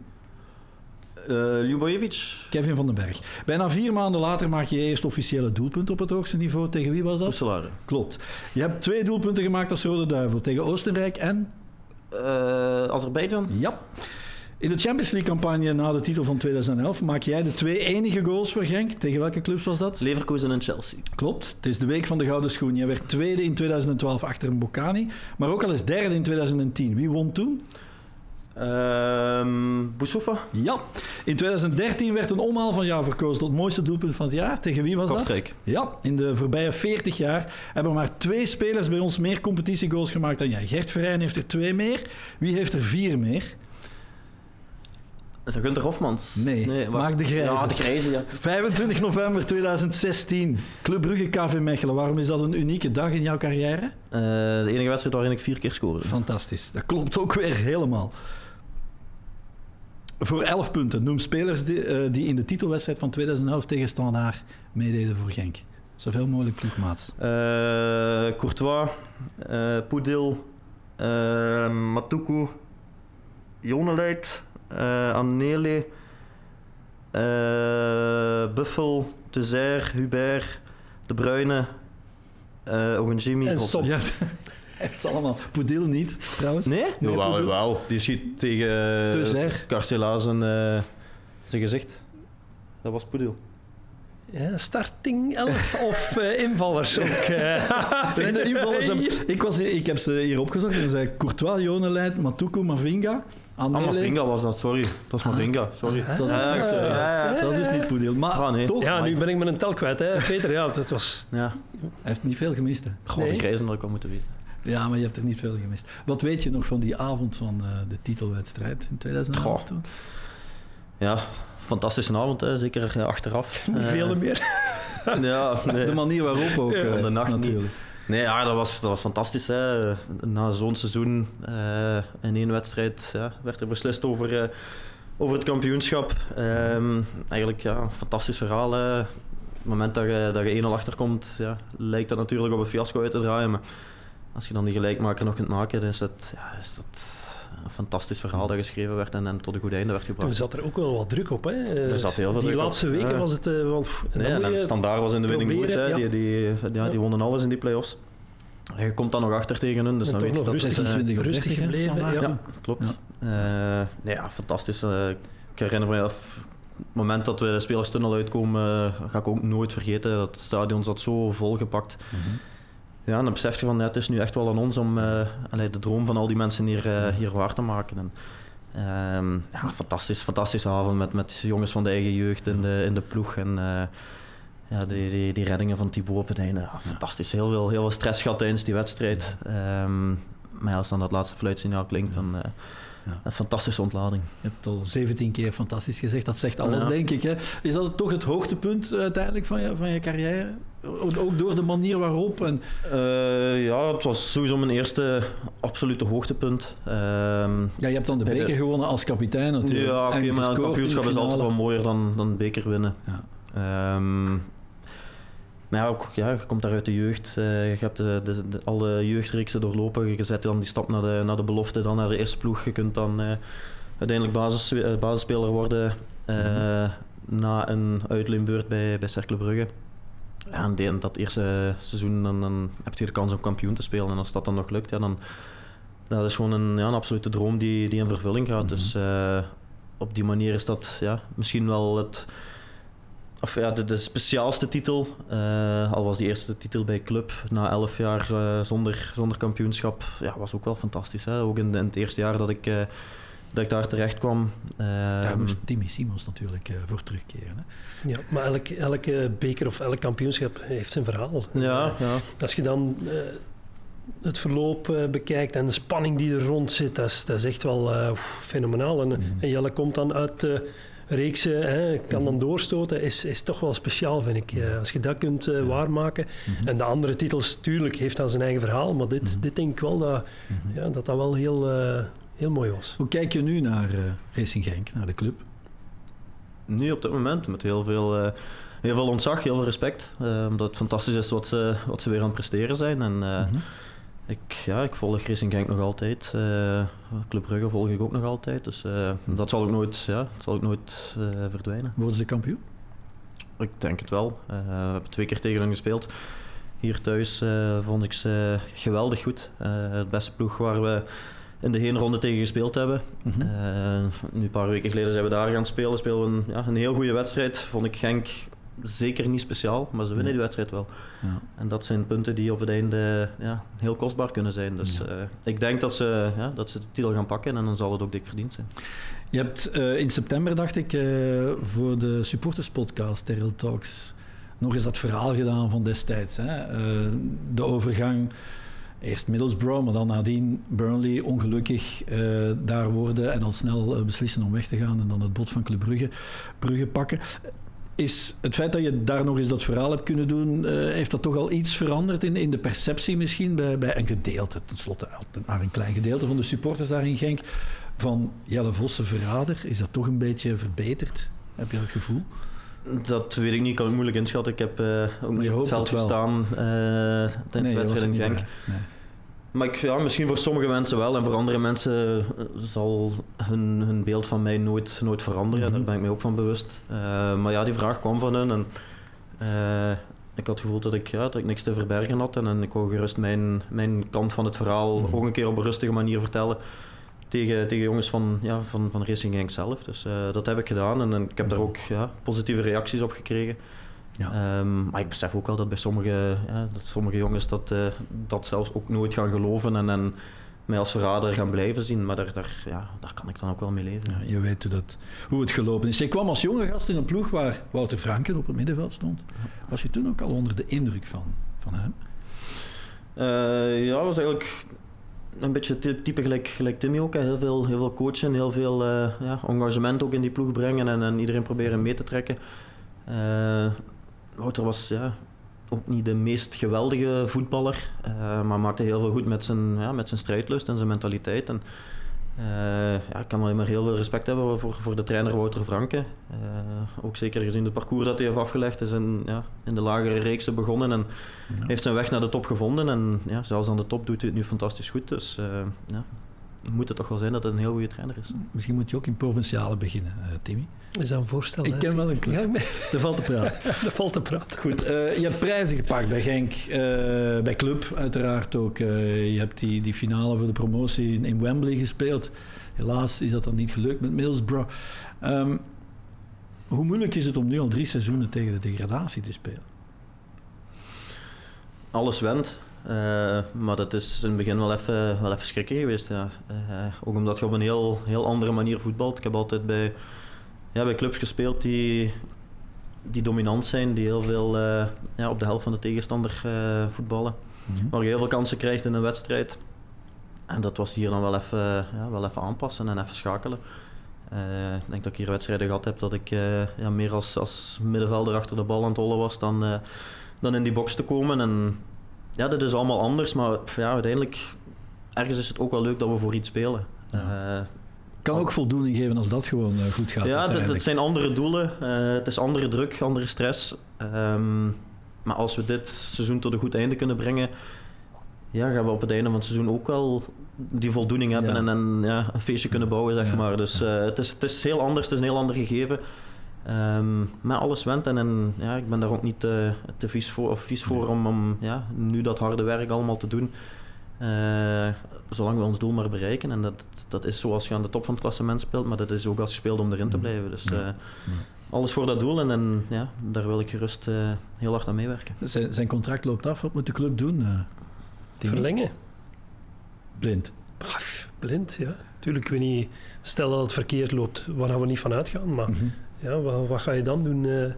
Eh, Ljubojevic, Kevin van den Berg. Bijna vier maanden later maak je je eerste officiële doelpunt op het hoogste niveau. Tegen wie was dat? Roeselare. Klopt. Je hebt twee doelpunten gemaakt als Rode Duivel. Tegen Oostenrijk en... Eh, Azerbeidzjan. Ja. In de Champions League-campagne na de titel van 2011 maak jij de twee enige goals voor Genk. Tegen welke clubs was dat? Leverkusen en Chelsea. Klopt. Het is de week van de Gouden Schoen. Jij werd tweede in 2012 achter een Bocani, maar ook al eens derde in 2010. Wie won toen? Ehm Boussoufa. Ja. In 2013 werd een omhaal van jou verkozen tot mooiste doelpunt van het jaar. Tegen wie was dat? Ja, in de voorbije 40 jaar hebben maar twee spelers bij ons meer competitiegoals gemaakt dan jij. Gert Verheyen heeft er twee meer. Wie heeft er vier meer? Is dat Gunther Hofmans? Nee. Mark de Grijze. Ja, de Grijze, ja. 25 november 2016. Club Brugge KV Mechelen. Waarom is dat een unieke dag in jouw carrière? Eh, de enige wedstrijd waarin ik vier keer scoorde. Fantastisch. Dat klopt ook weer helemaal. Voor 11 punten. Noem spelers die, eh, die in de titelwedstrijd van 2011 tegen Standaard meededen voor Genk. Zoveel mogelijk ploegmaats. Eh, Courtois, eh Poedil, eh, Matuku, Joneleit, eh Annele, eh, Buffel, Tezer, Hubert, De Bruyne, eh Ogunjimi. En stop. Ja, hij heeft ze allemaal. Poedil niet, trouwens. Nee? Nee, Poedil. jawel. Die schiet tegen Te uh, zeg. Carcela zijn, eh, zijn gezicht. Dat was Poedil. Ja, starting 11 of eh, invallers ook. eh. Nee, de invallers ik, was, ik heb ze hier opgezocht. En zei Courtois, Joneleit, Matuku, Mavinga. Ah. Mavinga was dat, sorry. Dat was Mavinga, sorry. Ah. Dat is, Ja, niet, eh, ja, dat is niet Poedil. Maar Ah, nee. toch, ja, hij nu ben ik met een tel kwijt, hè, Peter. Ja, dat was... Ja, heeft niet veel gemist. Hè. gewoon Nee. de grijzen dat ik al moeten weten. Ja, maar je hebt er niet veel gemist. Wat weet je nog van die avond van eh, de titelwedstrijd in 2011 Goh. toen? Ja, fantastische avond, hè. zeker achteraf. Veel Uh, meer. ja, nee. De manier waarop ook, ja, de nacht natuurlijk. Niet. Nee, ja, dat was, dat was fantastisch. Hè. Na zo'n seizoen uh, in één wedstrijd ja, werd er beslist over, uh, over het kampioenschap. Um, eigenlijk ja, een fantastisch verhaal. Hè. Op het moment dat je, dat je 1-0 achterkomt, ja, lijkt dat natuurlijk op een fiasco uit te draaien. Maar als je dan die gelijkmaker nog kunt maken, dan is dat, ja, is dat een fantastisch verhaal dat geschreven werd en, en tot een goed einde werd gebracht. Toen zat er ook wel wat druk op. Hè? Er zat heel veel die druk laatste op. weken ja. was het... Uh, wel, nee, en en Standaard was in de winning mood. Ja. Die, die, ja, die wonnen alles in die play-offs. Je komt dan nog achter tegen hun, dus en dan weet je dat rustig, uh, rustig gebleven. Ja. ja. klopt. Ja. Uh, nee, ja, fantastisch. Uh, ik herinner me af, het moment dat we de spelerstunnel uitkomen, ga ik ook nooit vergeten. Dat het stadion zat zo volgepakt. Mm -hmm. Ja, en dan besef je van, het is nu echt wel aan ons om allee, de droom van al die mensen hier, hier waar te maken. En, Um, ja, fantastisch, fantastische avond met, met jongens van de eigen jeugd in de, in de ploeg. En uh, ja, die, die, die reddingen van Thibaut op het einde. Ja, fantastisch. Heel veel, heel veel stress gehad tijdens die wedstrijd. Um, maar als dan dat laatste fluitsignaal klinkt, dan ja. een fantastische ontlading. Je hebt al 17 keer fantastisch gezegd. Dat zegt alles, ja. denk ik. Hè? Is dat toch het hoogtepunt uiteindelijk van je, van je carrière? Ook door de manier waarop? En... Uh, ja, het was sowieso mijn eerste absolute hoogtepunt. Uh, ja, je hebt dan de beker gewonnen als kapitein natuurlijk. Ja, oké, okay, maar een kampioenschap is altijd wel mooier dan, dan beker winnen. Ja. Um, maar ja, ook, ja, je komt daar uit de jeugd. Uh, je hebt de, de, de, alle jeugdreeksen doorlopen. Je zet dan die stap naar de, naar de belofte, dan naar de eerste ploeg. Je kunt dan uiteindelijk basis, basisspeler worden mm-hmm. na een uitleenbeurt bij, bij Cercle Brugge. Ja, en dat eerste seizoen dan, dan heb je de kans om kampioen te spelen. En als dat dan nog lukt, ja, dan dat is gewoon een, ja, een absolute droom die, die in vervulling gaat. Dus uh, op die manier is dat ja, misschien wel het, of, ja, de, de speciaalste titel. Uh, al was die eerste titel bij club na elf jaar uh, zonder, zonder kampioenschap, ja, was ook wel fantastisch. Hè? Ook in, in het eerste jaar dat ik dat ik daar terecht kwam. Uh, daar moest Timmy Simons natuurlijk uh, voor terugkeren. Hè? Ja, maar elk, elke beker of elk kampioenschap heeft zijn verhaal. Ja, uh, ja. Als je dan het verloop bekijkt en de spanning die er rond zit, dat is, dat is echt wel fenomenaal. En, mm. en Jelle komt dan uit de reeksen, hè, kan dan doorstoten, is, is toch wel speciaal, vind ik. als je dat kunt waarmaken. Mm-hmm. En de andere titels, tuurlijk, heeft dan zijn eigen verhaal, maar dit, dit denk ik wel dat ja, dat, dat wel heel heel mooi was. Hoe kijk je nu naar uh, Racing Genk, naar de club? Nu op dit moment met heel veel, uh, heel veel ontzag, heel veel respect. Uh, omdat het fantastisch is wat ze, wat ze weer aan het presteren zijn. En, mm-hmm. ik, ja, ik volg Racing Genk nog altijd. Club Brugge volg ik ook nog altijd. Dus mm-hmm. dat zal ook nooit, ja, dat zal ook nooit verdwijnen. Worden ze kampioen? Ik denk het wel. we hebben twee keer tegen hen gespeeld. Hier thuis vond ik ze geweldig goed. het beste ploeg waar we in de heenronde tegen gespeeld hebben. Mm-hmm. Uh, nu een paar weken geleden zijn we daar gaan spelen. Spelen we een, ja, een heel goede wedstrijd. Vond ik Genk zeker niet speciaal, maar ze winnen ja. die wedstrijd wel. Ja. En dat zijn punten die op het einde ja, heel kostbaar kunnen zijn. Dus uh, ik denk dat ze, ja, dat ze de titel gaan pakken en dan zal het ook dik verdiend zijn. Je hebt uh, in september, dacht ik, voor de supporterspodcast Terrell Talks nog eens dat verhaal gedaan van destijds. Hè? de overgang eerst Middlesbrough, maar dan nadien Burnley ongelukkig uh, daar worden en al snel uh, beslissen om weg te gaan en dan het bod van Club Brugge, Brugge pakken. Is het feit dat je daar nog eens dat verhaal hebt kunnen doen, uh, heeft dat toch al iets veranderd in, in de perceptie misschien bij, bij een gedeelte, tenslotte maar een klein gedeelte van de supporters daar in Genk, van Jelle Vosse verrader? Is dat toch een beetje verbeterd? Heb je dat gevoel? Dat weet ik niet, kan ik moeilijk inschatten. Ik heb uh, ook niet op het veld gestaan uh, tijdens de wedstrijd in Genk. Nee. Maar ik, ja, misschien voor sommige mensen wel en voor andere mensen zal hun, hun beeld van mij nooit, nooit veranderen. Daar ben ik me ook van bewust. Uh, maar ja, die vraag kwam van hen en ik had het gevoel dat ik, ja, dat ik niks te verbergen had en, en ik wou gerust mijn, mijn kant van het verhaal mm-hmm. ook een keer op een rustige manier vertellen tegen, tegen jongens van, ja, van, van Racing Genk zelf. Dus uh, dat heb ik gedaan en, en ik heb daar ook ja, positieve reacties op gekregen. Ja. Um, maar ik besef ook wel dat bij sommige, ja, dat sommige jongens dat, uh, dat zelfs ook nooit gaan geloven en, en mij als verrader gaan blijven zien. Maar daar, daar, ja, daar kan ik dan ook wel mee leven. Ja, je weet hoe, dat, hoe het gelopen is. Je kwam als jonge gast in een ploeg waar Wouter Franken op het middenveld stond. Was je toen ook al onder de indruk van, van hem? Uh, ja, was eigenlijk een beetje type gelijk, gelijk Timmy ook. Hè. Heel, veel, heel veel coachen, heel veel uh, ja, engagement ook in die ploeg brengen en, en iedereen proberen mee te trekken. Uh, Wouter was ja, ook niet de meest geweldige voetballer, uh, maar maakte heel veel goed met zijn, ja, met zijn strijdlust en zijn mentaliteit. En, ja, ik kan alleen maar heel veel respect hebben voor, voor de trainer Wouter Franke. ook zeker gezien het parcours dat hij heeft afgelegd. is in, ja, in de lagere reeksen begonnen en ja. heeft zijn weg naar de top gevonden. En ja, zelfs aan de top doet hij het nu fantastisch goed. Dus ja, moet het toch wel zijn dat het een heel goede trainer is. Misschien moet je ook in provinciale beginnen, Timmy. Is dat een voorstel? Ik ken wel een club. Ja, er valt te praten. er valt te praten. Goed, uh, je hebt prijzen gepakt bij Genk, uh, bij Club uiteraard ook. Uh, je hebt die, die finale voor de promotie in, in, Wembley gespeeld. Helaas is dat dan niet gelukt met Middlesbrough. Um, hoe moeilijk is het om nu al drie seizoenen tegen de degradatie te spelen? Alles went. Uh, maar dat is in het begin wel even, wel even schrikken geweest. Ja. Uh, ook omdat je op een heel, heel andere manier voetbalt. Ik heb altijd bij ja, bij clubs gespeeld die, die dominant zijn, die heel veel uh, ja, op de helft van de tegenstander voetballen. Mm Waar je heel veel kansen krijgt in een wedstrijd. En dat was hier dan wel even, ja, wel even aanpassen en even schakelen. Uh, ik denk dat ik hier wedstrijden gehad heb dat ik ja, meer als, als middenvelder achter de bal aan het hollen was dan, dan in die box te komen. En ja, dat is allemaal anders, maar ja, uiteindelijk ergens is het ook wel leuk dat we voor iets spelen. Ja kan ook voldoening geven als dat gewoon eh, goed gaat. Ja, het zijn andere doelen. Uh, het is andere druk, andere stress. Um, maar als we dit seizoen tot een goed einde kunnen brengen, ja, gaan we op het einde van het seizoen ook wel die voldoening hebben en, en ja, een feestje kunnen bouwen, zeg ja. maar. Dus uh, het, is, het is heel anders, het is een heel ander gegeven. Um, maar alles went en, en ja, ik ben daar ook niet te, te vies voor, of vies voor om, om ja, nu dat harde werk allemaal te doen. Uh, zolang we ons doel maar bereiken. En dat, dat is zoals je aan de top van het klassement speelt, maar dat is ook als je speelt om erin te blijven. Dus uh, alles voor dat doel en, en ja, daar wil ik gerust uh, heel hard aan meewerken. Zijn, zijn contract loopt af, wat moet de club doen? Verlengen. Blind. Ach, blind, ja. Tuurlijk, ik weet niet, stel dat het verkeerd loopt, waar gaan we niet van uitgaan, maar mm -hmm. Ja, wat, wat, ga je dan doen?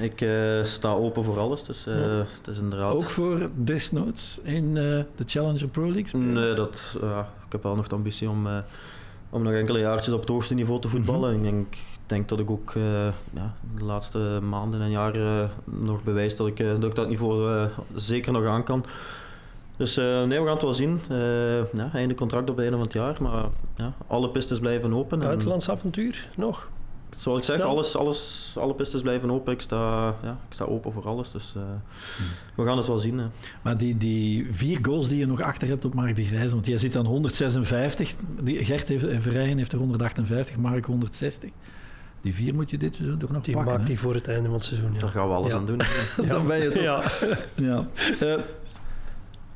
Ik uh, sta open voor alles, dus uh, ja. het is inderdaad... Ook voor desnoods in uh, de Challenger Pro League spelen? Nee, dat, ik heb wel nog de ambitie om, om nog enkele jaartjes op het hoogste niveau te voetballen. Mm -hmm. Ik denk, denk, dat ik ook ja, de laatste maanden en jaren nog bewijs dat ik, dat, ik dat niveau zeker nog aan kan. Dus nee, we gaan het wel zien. ja, einde contract op het einde van het jaar, maar ja, alle pistes blijven open. Buitenlands en... avontuur nog? Zoals ik zeg, alles, alles, alle pistes blijven open. Ik sta, ja, ik sta open voor alles. Dus uh, we gaan het wel zien. Hè. Maar die, die vier goals die je nog achter hebt op Mark de Grijze, want jij zit aan 156. Die, Gert heeft, Verrijen heeft er 158, Mark 160. Die vier moet je dit seizoen toch nog die pakken. Die maakt die voor het einde van het seizoen. Ja. Daar gaan we alles ja. aan doen. Dan ben je toch... Ja. ja. Uh,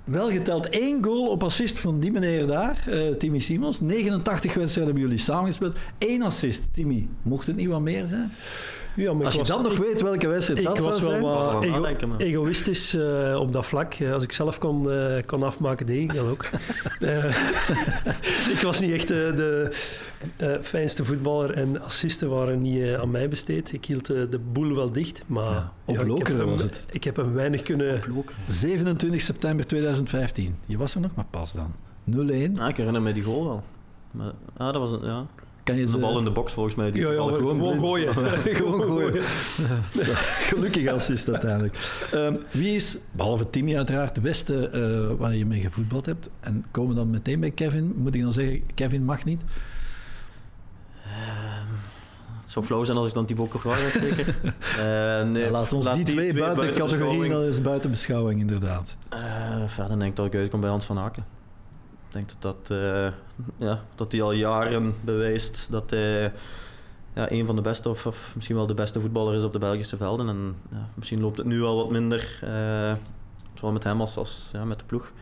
wel geteld één goal op assist van die meneer daar, uh, Timmy Simons. 89 wedstrijden hebben jullie samengespeeld. Eén assist, Timmy. Mocht het niet wat meer zijn? Ja, maar als je was, dan nog ik, weet welke wedstrijd ik dat was zou wel zijn. Wat ego egoïstisch uh, op dat vlak. Uh, als ik zelf kon, uh, kon afmaken, deed ik dat ook. ik was niet echt de fijnste voetballer en assisten waren niet aan mij besteed. Ik hield de boel wel dicht, maar... Ja, op ja, Lokeren was het. Ik heb hem weinig kunnen... 27 september 2015. Je was er nog maar pas dan. 0-1. Ah, ik herinner me die goal wel. Maar, ah, dat was een, ja. Kan je de bal in de box volgens mij. Die ja, ja, gewoon, gewoon gooien. gewoon gooien. Gelukkig assist uiteindelijk. Um, wie is, behalve Timmy uiteraard, de beste uh, waar je mee gevoetbald hebt? En komen we dan meteen bij Kevin? Moet ik dan zeggen, Kevin mag niet? Um, het zou flauw zijn als ik dan die bokken vraag zeker. uh, nee, laat ons laat die, die twee, twee buiten, buiten categorieën al eens buiten beschouwing, inderdaad. Uh, verder denk ik dat ik uitkom bij Hans van Aken. Denk dat dat, uh, ja, dat hij al jaren bewijst dat hij ja, een van de beste of, of, misschien wel de beste voetballer is op de Belgische velden. En ja, misschien loopt het nu al wat minder, uh, zowel met hem als, als ja, met de ploeg.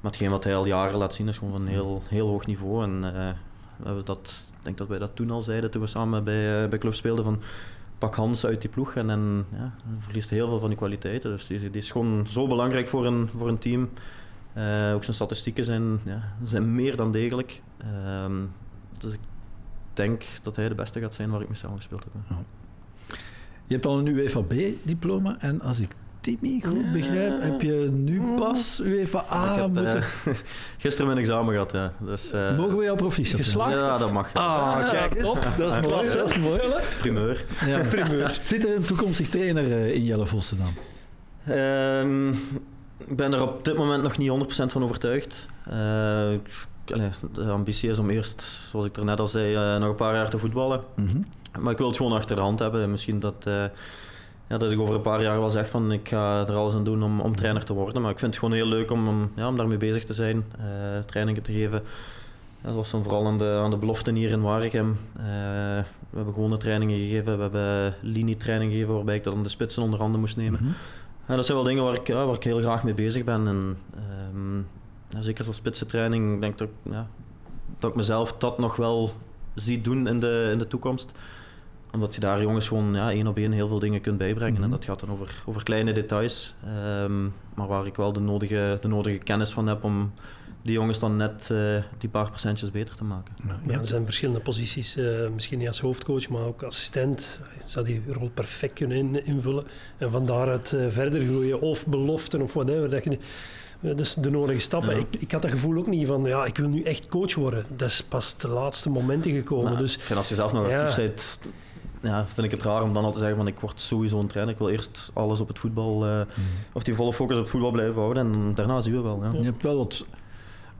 Maar hetgeen wat hij al jaren laat zien is gewoon van heel, heel hoog niveau. En uh, we hebben dat, ik denk dat wij dat toen al zeiden toen we samen bij, bij club speelden van pak Hans uit die ploeg en, en ja, verliest heel veel van die kwaliteiten. Dus die, die is gewoon zo belangrijk voor een, voor een team. Uh, ook zijn statistieken zijn, ja, zijn meer dan degelijk. Uh, dus ik denk dat hij de beste gaat zijn waar ik mee samen gespeeld heb. Ja. Je hebt al een UEFA B-diploma en als ik Timmy, goed begrijp, heb je nu pas UEFA A ik heb, moeten... eh, gisteren mijn examen gehad, ja. Dus, eh, Mogen we jou proficiat Geslaagd? Ja, dat mag. Ah, kijk eens. top. Dat is mooi. Dat is mooi. Primeur. Ja. Zit er een toekomstig trainer eh, in Jelle Vossen dan? Ehm, ik ben er op dit moment nog niet 100% van overtuigd. Eh, de ambitie is om eerst, zoals ik er net al zei, eh, nog een paar jaar te voetballen. Mhm. Maar ik wil het gewoon achter de hand hebben. Misschien dat, eh, ja, dat ik over een paar jaar wel zeg van ik ga er alles aan doen om, om trainer te worden. Maar ik vind het gewoon heel leuk om, om, ja, om daarmee bezig te zijn, trainingen te geven. Ja, dat was dan vooral aan de, aan de beloften hier in Waregem. We hebben gewone trainingen gegeven, we hebben linietraining gegeven waarbij ik dat aan de spitsen onder handen moest nemen. Mhm. Ja, dat zijn wel dingen waar ik, ja, waar ik heel graag mee bezig ben. En, ehm, ja, zeker zo'n spitsentraining, ik denk dat, ik, ja, dat ik mezelf dat nog wel zie doen in de, in de toekomst. Omdat je daar jongens gewoon ja, één op één heel veel dingen kunt bijbrengen. Mhm. En dat gaat dan over, over kleine details. Ehm, maar waar ik wel de nodige, de nodige kennis van heb om die jongens dan net eh, die paar procentjes beter te maken. Nou, Ja, ja. er zijn verschillende posities, eh, misschien niet als hoofdcoach, maar ook assistent. Zou die rol perfect kunnen in- invullen en van daaruit eh, verder groeien of beloften of whatever. Dat je de, dus de nodige stappen. Ja. Ik, ik had dat gevoel ook niet van, ja, ik wil nu echt coach worden. Dat is pas de laatste momenten gekomen. Maar dus ik vind als je zelf nog Ja. actief bent, ja, vind ik het raar om dan al te zeggen van ik word sowieso een trainer. Ik wil eerst alles op het voetbal, eh, Mhm. of die volle focus op het voetbal blijven houden. En daarna zien we wel. Ja. Je hebt wel wat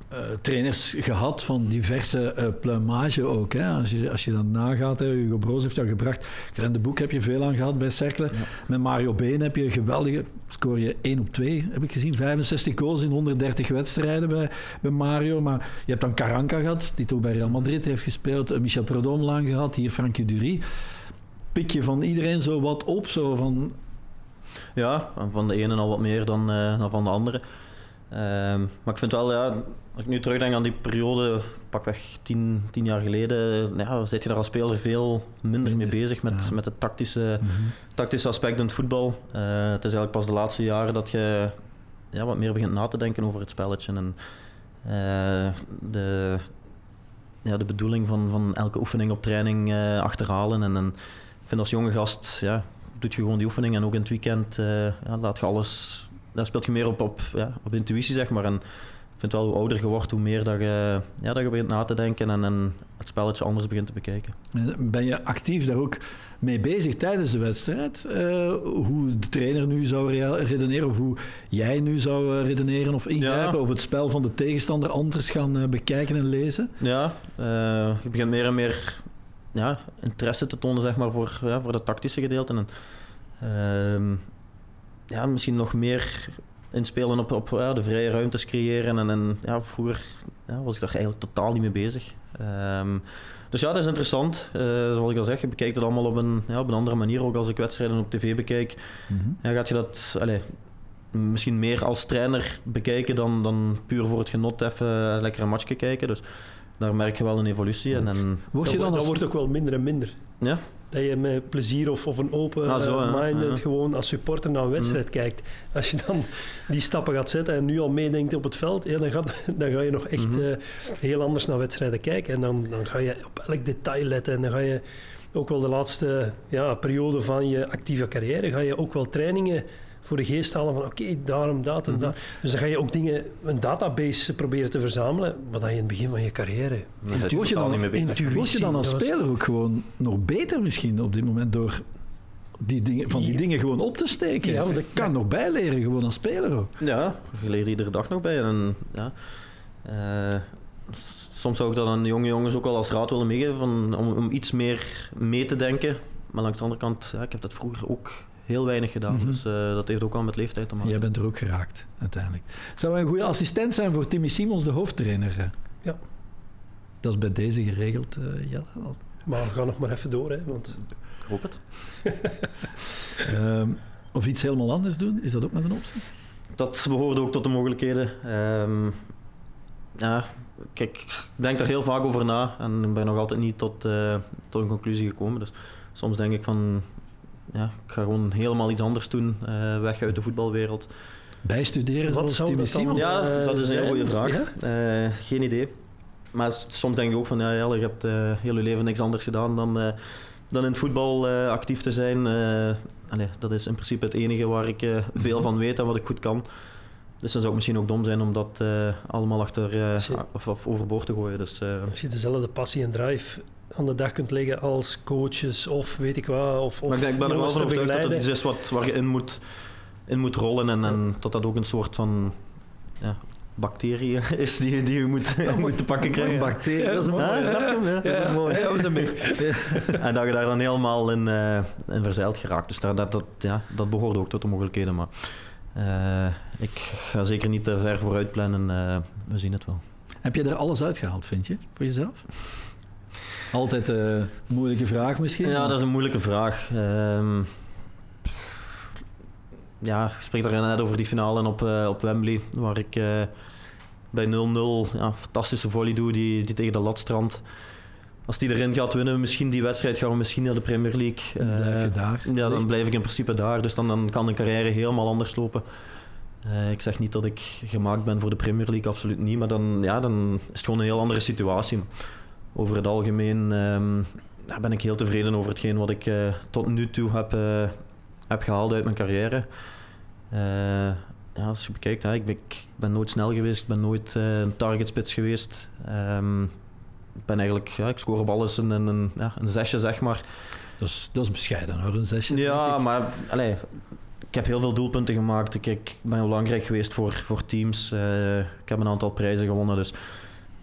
eh, trainers gehad van diverse eh pluimage ook. Hè? Als, je, als je dan nagaat, hè, Hugo Broos heeft jou gebracht. Grande Boek heb je veel aan gehad bij Cercle. Ja. Met Mario Been heb je een geweldige... Scoor je 1 op 2, heb ik gezien. 65 goals in 130 wedstrijden bij, bij Mario. Maar je hebt dan Caranca gehad, die toch bij Real Madrid heeft gespeeld. Eh, Michel Predom lang gehad. Hier Frankie Dury. Pik je van iedereen zo wat op? Zo van, Ja, van de ene al wat meer dan, dan van de andere. Ehm, maar ik vind wel, ja, als ik nu terugdenk aan die periode, pakweg tien, tien jaar geleden, ja, zit je daar als speler veel minder mee bezig met, Ja. met het tactische, tactische aspect in het voetbal. Eh, het is eigenlijk pas de laatste jaren dat je ja, wat meer begint na te denken over het spelletje. En eh, de, ja, de bedoeling van, van elke oefening op training eh, achterhalen. En, en ik vind als jonge gast, ja, doet je gewoon die oefening en ook in het weekend ja, laat je alles... Daar speelt je meer op, op, ja, op intuïtie, zeg maar. En ik vind wel hoe ouder je wordt, hoe meer dat je, ja, dat je begint na te denken en, en het spelletje anders begint te bekijken. Ben je actief daar ook mee bezig tijdens de wedstrijd? Eh, hoe de trainer nu zou redeneren, of hoe jij nu zou eh, redeneren of ingrijpen, Ja. of het spel van de tegenstander anders gaan eh, bekijken en lezen? Ja, eh, je begint meer en meer ja, interesse te tonen zeg maar, voor, ja, voor dat tactische gedeelte. En, ehm, ja, misschien nog meer inspelen op, op ja, de vrije ruimtes creëren. En, en ja, vroeger ja, was ik daar eigenlijk totaal niet mee bezig. Ehm, dus ja, dat is interessant. Eh, zoals ik al zeg, je bekijkt het allemaal op een, ja, op een andere manier. Ook als ik wedstrijden op tv bekijk, ja, gaat je dat allee, misschien meer als trainer bekijken dan, dan puur voor het genot even lekker een matchje kijken. Dus daar merk je wel een evolutie. En, en Word je dat, dan dat als... wordt ook wel minder en minder. ja, Dat je met plezier of, of een open Ah, zo, eh, ja. mind gewoon als supporter naar een wedstrijd kijkt. Als je dan die stappen gaat zetten en nu al meedenkt op het veld, ja, dan, gaat, dan ga je nog echt Mhm. eh, heel anders naar wedstrijden kijken. En dan, dan ga je op elk detail letten en dan ga je ook wel de laatste ja, periode van je actieve carrière, ga je ook wel trainingen voor de geest halen van oké, daarom dat en Mhm. dat. Dus dan ga je ook dingen, een database proberen te verzamelen, wat je in het begin van je carrière zit je dan niet mee bezig. intuïtie... Word je dan als dat speler ook gewoon nog beter misschien op dit moment door die dingen, van die Ja. dingen gewoon op te steken? Ja, want je ik- kan nog bijleren gewoon als speler ook. Ja, je leert iedere dag nog bij. En, ja, eh, soms zou ik dat aan de jonge jongens ook al als raad willen meegeven, van, om, om iets meer mee te denken. Maar langs de andere kant, ja, ik heb dat vroeger ook heel weinig gedaan. Mhm. Dus eh, dat heeft ook al met leeftijd te maken. Jij bent er ook geraakt, uiteindelijk. Zou hij een goede assistent zijn voor Timmy Simons, de hoofdtrainer? Ja. Dat is bij deze geregeld, eh Jelle. Want, Maar ga nog maar even door, hè, want Ik hoop het. ehm, of iets helemaal anders doen, is dat ook nog een optie? Dat behoorde ook tot de mogelijkheden. Ehm, ja, kijk, ik denk daar heel vaak over na en ik ben nog altijd niet tot, eh, tot een conclusie gekomen. Dus soms denk ik van, ja, ik ga gewoon helemaal iets anders doen, eh, weg uit de voetbalwereld. Bijstuderen Wat zoals zou Timmy dat? Ja, eh, dat is een heel goede vraag. Ja? Eh, geen idee. Maar soms denk ik ook van, ja, Jelle, je hebt eh heel je leven niks anders gedaan dan, eh, dan in het voetbal actief te zijn. Allee, dat is in principe het enige waar ik veel van weet en wat ik goed kan. Dus dan zou het misschien ook dom zijn om dat allemaal achter of, of, overboord te gooien. Dus, Als je dezelfde passie en drive aan de dag kunt leggen als coaches of weet ik wat. Of, of maar ik, ben er wel van overtuigd dat het iets is wat, waar je in moet, in moet rollen en, en dat dat ook een soort van ja, bacterie is die, die je moet, ja, moet te pakken krijgen. Bacterie, dat is mooi. Ja, snap je? Ja, ja. Dat is mooi. Ja, en dat je daar dan helemaal in, uh, in verzeild geraakt. Dus dat, dat, ja, dat behoort ook tot de mogelijkheden. Maar uh, ik ga zeker niet te ver vooruit plannen. Uh, we zien het wel. Heb je er alles uitgehaald, vind je, voor jezelf? Altijd een moeilijke vraag misschien? Ja, dat is een moeilijke vraag. Uh, ja, ik spreek daar net over die finale op, uh, op Wembley, waar ik uh, bij 0-0 ja, fantastische volley doe, die, die tegen de latstrand. Als die erin gaat winnen, misschien die wedstrijd gaan we misschien naar de Premier League. Dan blijf je daar. Ja, dan blijf ik in principe daar. Dus dan, dan kan de carrière helemaal anders lopen. ik zeg niet dat ik gemaakt ben voor de Premier League, absoluut niet. Maar dan, ja, dan is het gewoon een heel andere situatie over het algemeen um, ben ik heel tevreden over hetgeen wat ik uh, tot nu toe heb, uh, heb gehaald uit mijn carrière. Uh, ja, als je bekijkt, hè, ik, ben, ik, ben, nooit snel geweest, ik ben nooit een targetspits geweest. Um, ik ben eigenlijk, ja, ik score op alles een, een, ja, een zesje, zeg maar. Dat is, dat is bescheiden hoor, een zesje. Ja, maar allez, ik heb heel veel doelpunten gemaakt. Ik, ik ben belangrijk geweest voor, voor teams. ik heb een aantal prijzen gewonnen, dus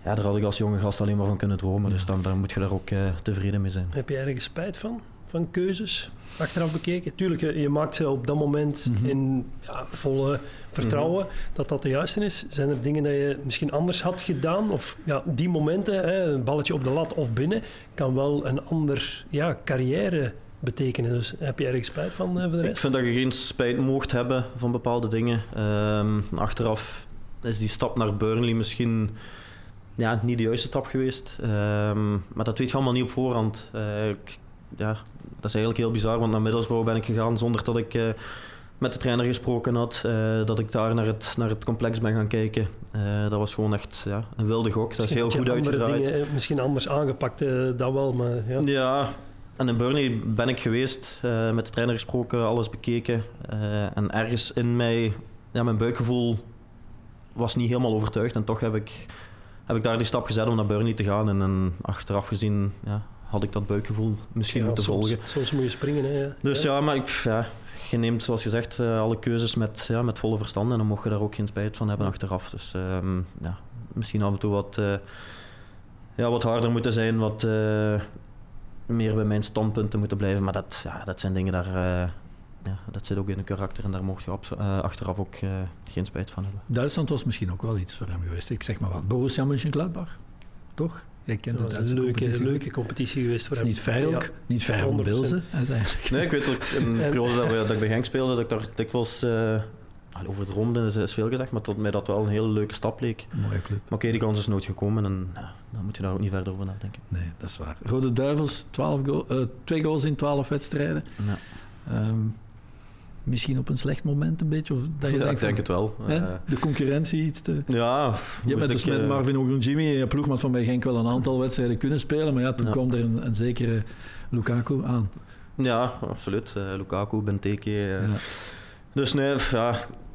ja, daar had ik als jonge gast alleen maar van kunnen dromen. Dus dan, dan moet je daar ook uh, tevreden mee zijn. Heb je ergens spijt van? Van keuzes? Achteraf bekeken? Tuurlijk, je maakt ze op dat moment mm -hmm. in ja, volle vertrouwen mm -hmm. dat dat de juiste is. Zijn er dingen dat je misschien anders had gedaan? Of ja, die momenten, hè, een balletje op de lat of binnen, kan wel een ander ja, carrière betekenen. Dus heb je ergens spijt van uh, voor de rest? Ik vind dat je geen spijt mocht hebben van bepaalde dingen. Um, achteraf is die stap naar Burnley misschien ja, niet de juiste stap geweest. Um, maar dat weet je allemaal niet op voorhand. Uh, ik, ja, dat is eigenlijk heel bizar, want naar Middlesbrough ben ik gegaan zonder dat ik uh, met de trainer gesproken had. Uh, dat ik daar naar het, naar het complex ben gaan kijken. dat was gewoon echt ja, een wilde gok. Dat is heel goed uitgedraaid. Dingen, misschien anders aangepakt dan wel, maar ja. Ja, en in Burnley ben ik geweest, met de trainer gesproken, alles bekeken. en ergens in mij, ja, mijn buikgevoel was niet helemaal overtuigd. En toch heb ik heb ik daar die stap gezet om naar Burnley te gaan. En, en achteraf gezien ja, had ik dat buikgevoel misschien ja, moeten soms, volgen. Soms moet je springen. Hè, Dus ja, maar ik, ja, je neemt zoals gezegd uh, alle keuzes met, ja, met volle verstand. En dan mocht je daar ook geen spijt van hebben achteraf. Dus um, ja, misschien af en toe wat, uh, ja, wat harder moeten zijn. Wat uh, meer bij mijn standpunten moeten blijven. Maar dat, ja, dat zijn dingen daar ja, dat zit ook in een karakter en daar mocht je op, uh, achteraf ook uh, geen spijt van hebben. Duitsland was misschien ook wel iets voor hem geweest. Ik zeg maar wat, Borussia Mönchengladbach, toch? Jij kent dat was een leuke, competitie. leuke competitie geweest voor hem. Niet ver ook, ja, niet ver om uiteindelijk. Nee, ik weet ook in de periode dat, we, dat ik bij Genk speelde, dat ik daar dikwijls... Uh, over het ronde is, is, veel gezegd, maar tot mij dat wel een hele leuke stap leek. Mooie club. Maar oké, die kans is nooit gekomen en ja, dan moet je daar ook niet verder over nadenken. Nee, dat is waar. Rode Duivels, 12 goal, uh, twee goals in 12 wedstrijden. Ja. Um, misschien op een slecht moment een beetje? Of dat je ja, ik denk het wel. Hè? Eh, de concurrentie iets te... Ja. Je hebt dus met uh... Marvin Ogunjimi, je ploegmaat van bij Genk, wel een aantal wedstrijden kunnen spelen, maar ja, toen ja. kwam er een, een zekere Lukaku aan. Ja, absoluut. Uh, Lukaku, Benteke. Ja. Dus nee, ja,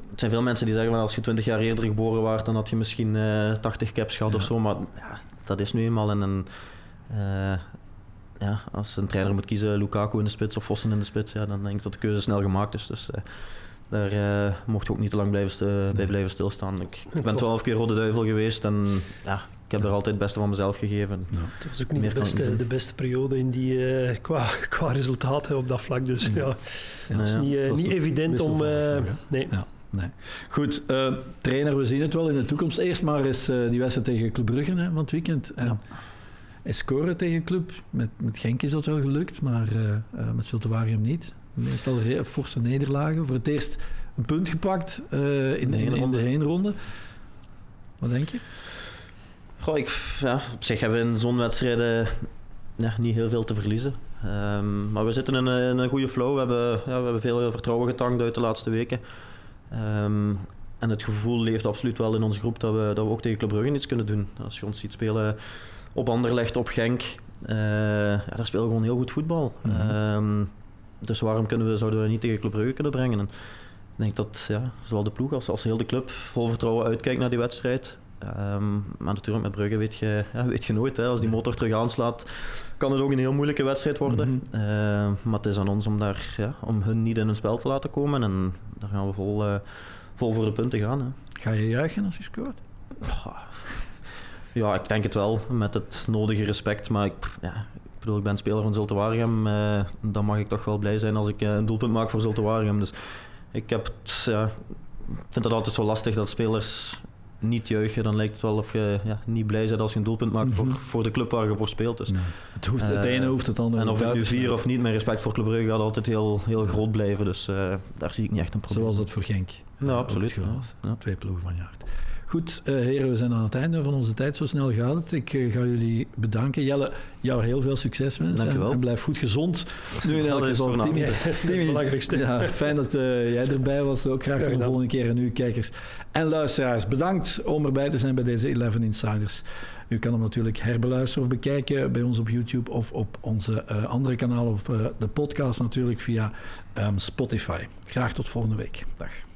het zijn veel mensen die zeggen van als je 20 jaar eerder geboren was, dan had je misschien 80 caps gehad of zo, maar ja, dat is nu eenmaal een... een ja, als een trainer moet kiezen, Lukaku in de spits of Vossen in de spits, ja, dan denk ik dat de keuze snel gemaakt is. Dus uh, daar uh, mocht je ook niet te lang blijven nee. bij blijven stilstaan. Ik, ik ben twaalf keer Rode Duivel geweest en ja, ik heb er altijd het beste van mezelf gegeven. Ja. Het was ook niet de beste, de beste periode in die, uh, qua, qua resultaten op dat vlak. Dus ja, ja. het is niet, niet evident om... nee. Ja. Nee. Goed, uh, trainer, we zien het wel in de toekomst. Eerst maar eens uh, die wedstrijd tegen Club Brugge hè, van het weekend. Ja scoren tegen club. Met, met Genk is dat wel gelukt, maar uh, uh, met Zultuarium niet. Meestal forse nederlagen. Voor het eerst een punt gepakt uh, in, de in, in, de heenronde. Wat denk je? Goh, ik, ja, op zich hebben we in zo'n wedstrijden ja, niet heel veel te verliezen. Um, maar we zitten in een, in een, goede flow. We hebben, ja, we hebben veel vertrouwen getankt uit de laatste weken. Um, en het gevoel leeft absoluut wel in onze groep dat we, dat we ook tegen Club Brugge iets kunnen doen. Als je ons ziet spelen op Anderlecht, op Genk. ja, daar spelen gewoon heel goed voetbal. Mm dus waarom kunnen we, zouden we niet tegen Club Brugge kunnen brengen? En ik denk dat ja, zowel de ploeg als, als heel de club vol vertrouwen uitkijkt naar die wedstrijd. Um, maar natuurlijk, met Brugge weet je, ja, weet je nooit. Hè. Als die motor terug aanslaat, kan het ook een heel moeilijke wedstrijd worden. Mm maar het is aan ons om, daar, ja, om hun niet in hun spel te laten komen. En daar gaan we vol, uh, vol voor de punten gaan. Hè. Ga je juichen als je scoort? Ja, ik denk het wel. Met het nodige respect. Maar ik, ja, ik bedoel, ik ben speler van Zulte Waregem. Uh, dan mag ik toch wel blij zijn als ik een doelpunt maak voor Zulte Waregem. Dus ik heb ja, vind het altijd zo lastig dat spelers niet juichen, dan lijkt het wel of je ja, niet blij bent als je een doelpunt maakt voor, mhm. voor de club waar je voor speelt. Dus, het, hoeft, het ene hoeft het andere En of ik nu vier of niet, mijn respect voor Club Brugge gaat altijd heel, heel groot blijven. Dus daar zie ik niet echt een probleem. Zoals dat voor Genk. Ja, absoluut. Ja. Twee ploegen van jaar. Goed, uh, heren, we zijn aan het einde van onze tijd. Zo snel gaat het. Ik uh, ga jullie bedanken. Jelle, jou heel veel succes wensen. En, en, blijf goed gezond. Nu in elk geval, Timmy. Dat is het belangrijkste. Ja, fijn dat uh, jij erbij was. Ook graag tot de volgende keer. En u, kijkers en luisteraars, bedankt om erbij te zijn bij deze 11 Insiders. U kan hem natuurlijk herbeluisteren of bekijken bij ons op YouTube of op onze andere kanalen of de podcast natuurlijk via um, Spotify. Graag tot volgende week. Dag.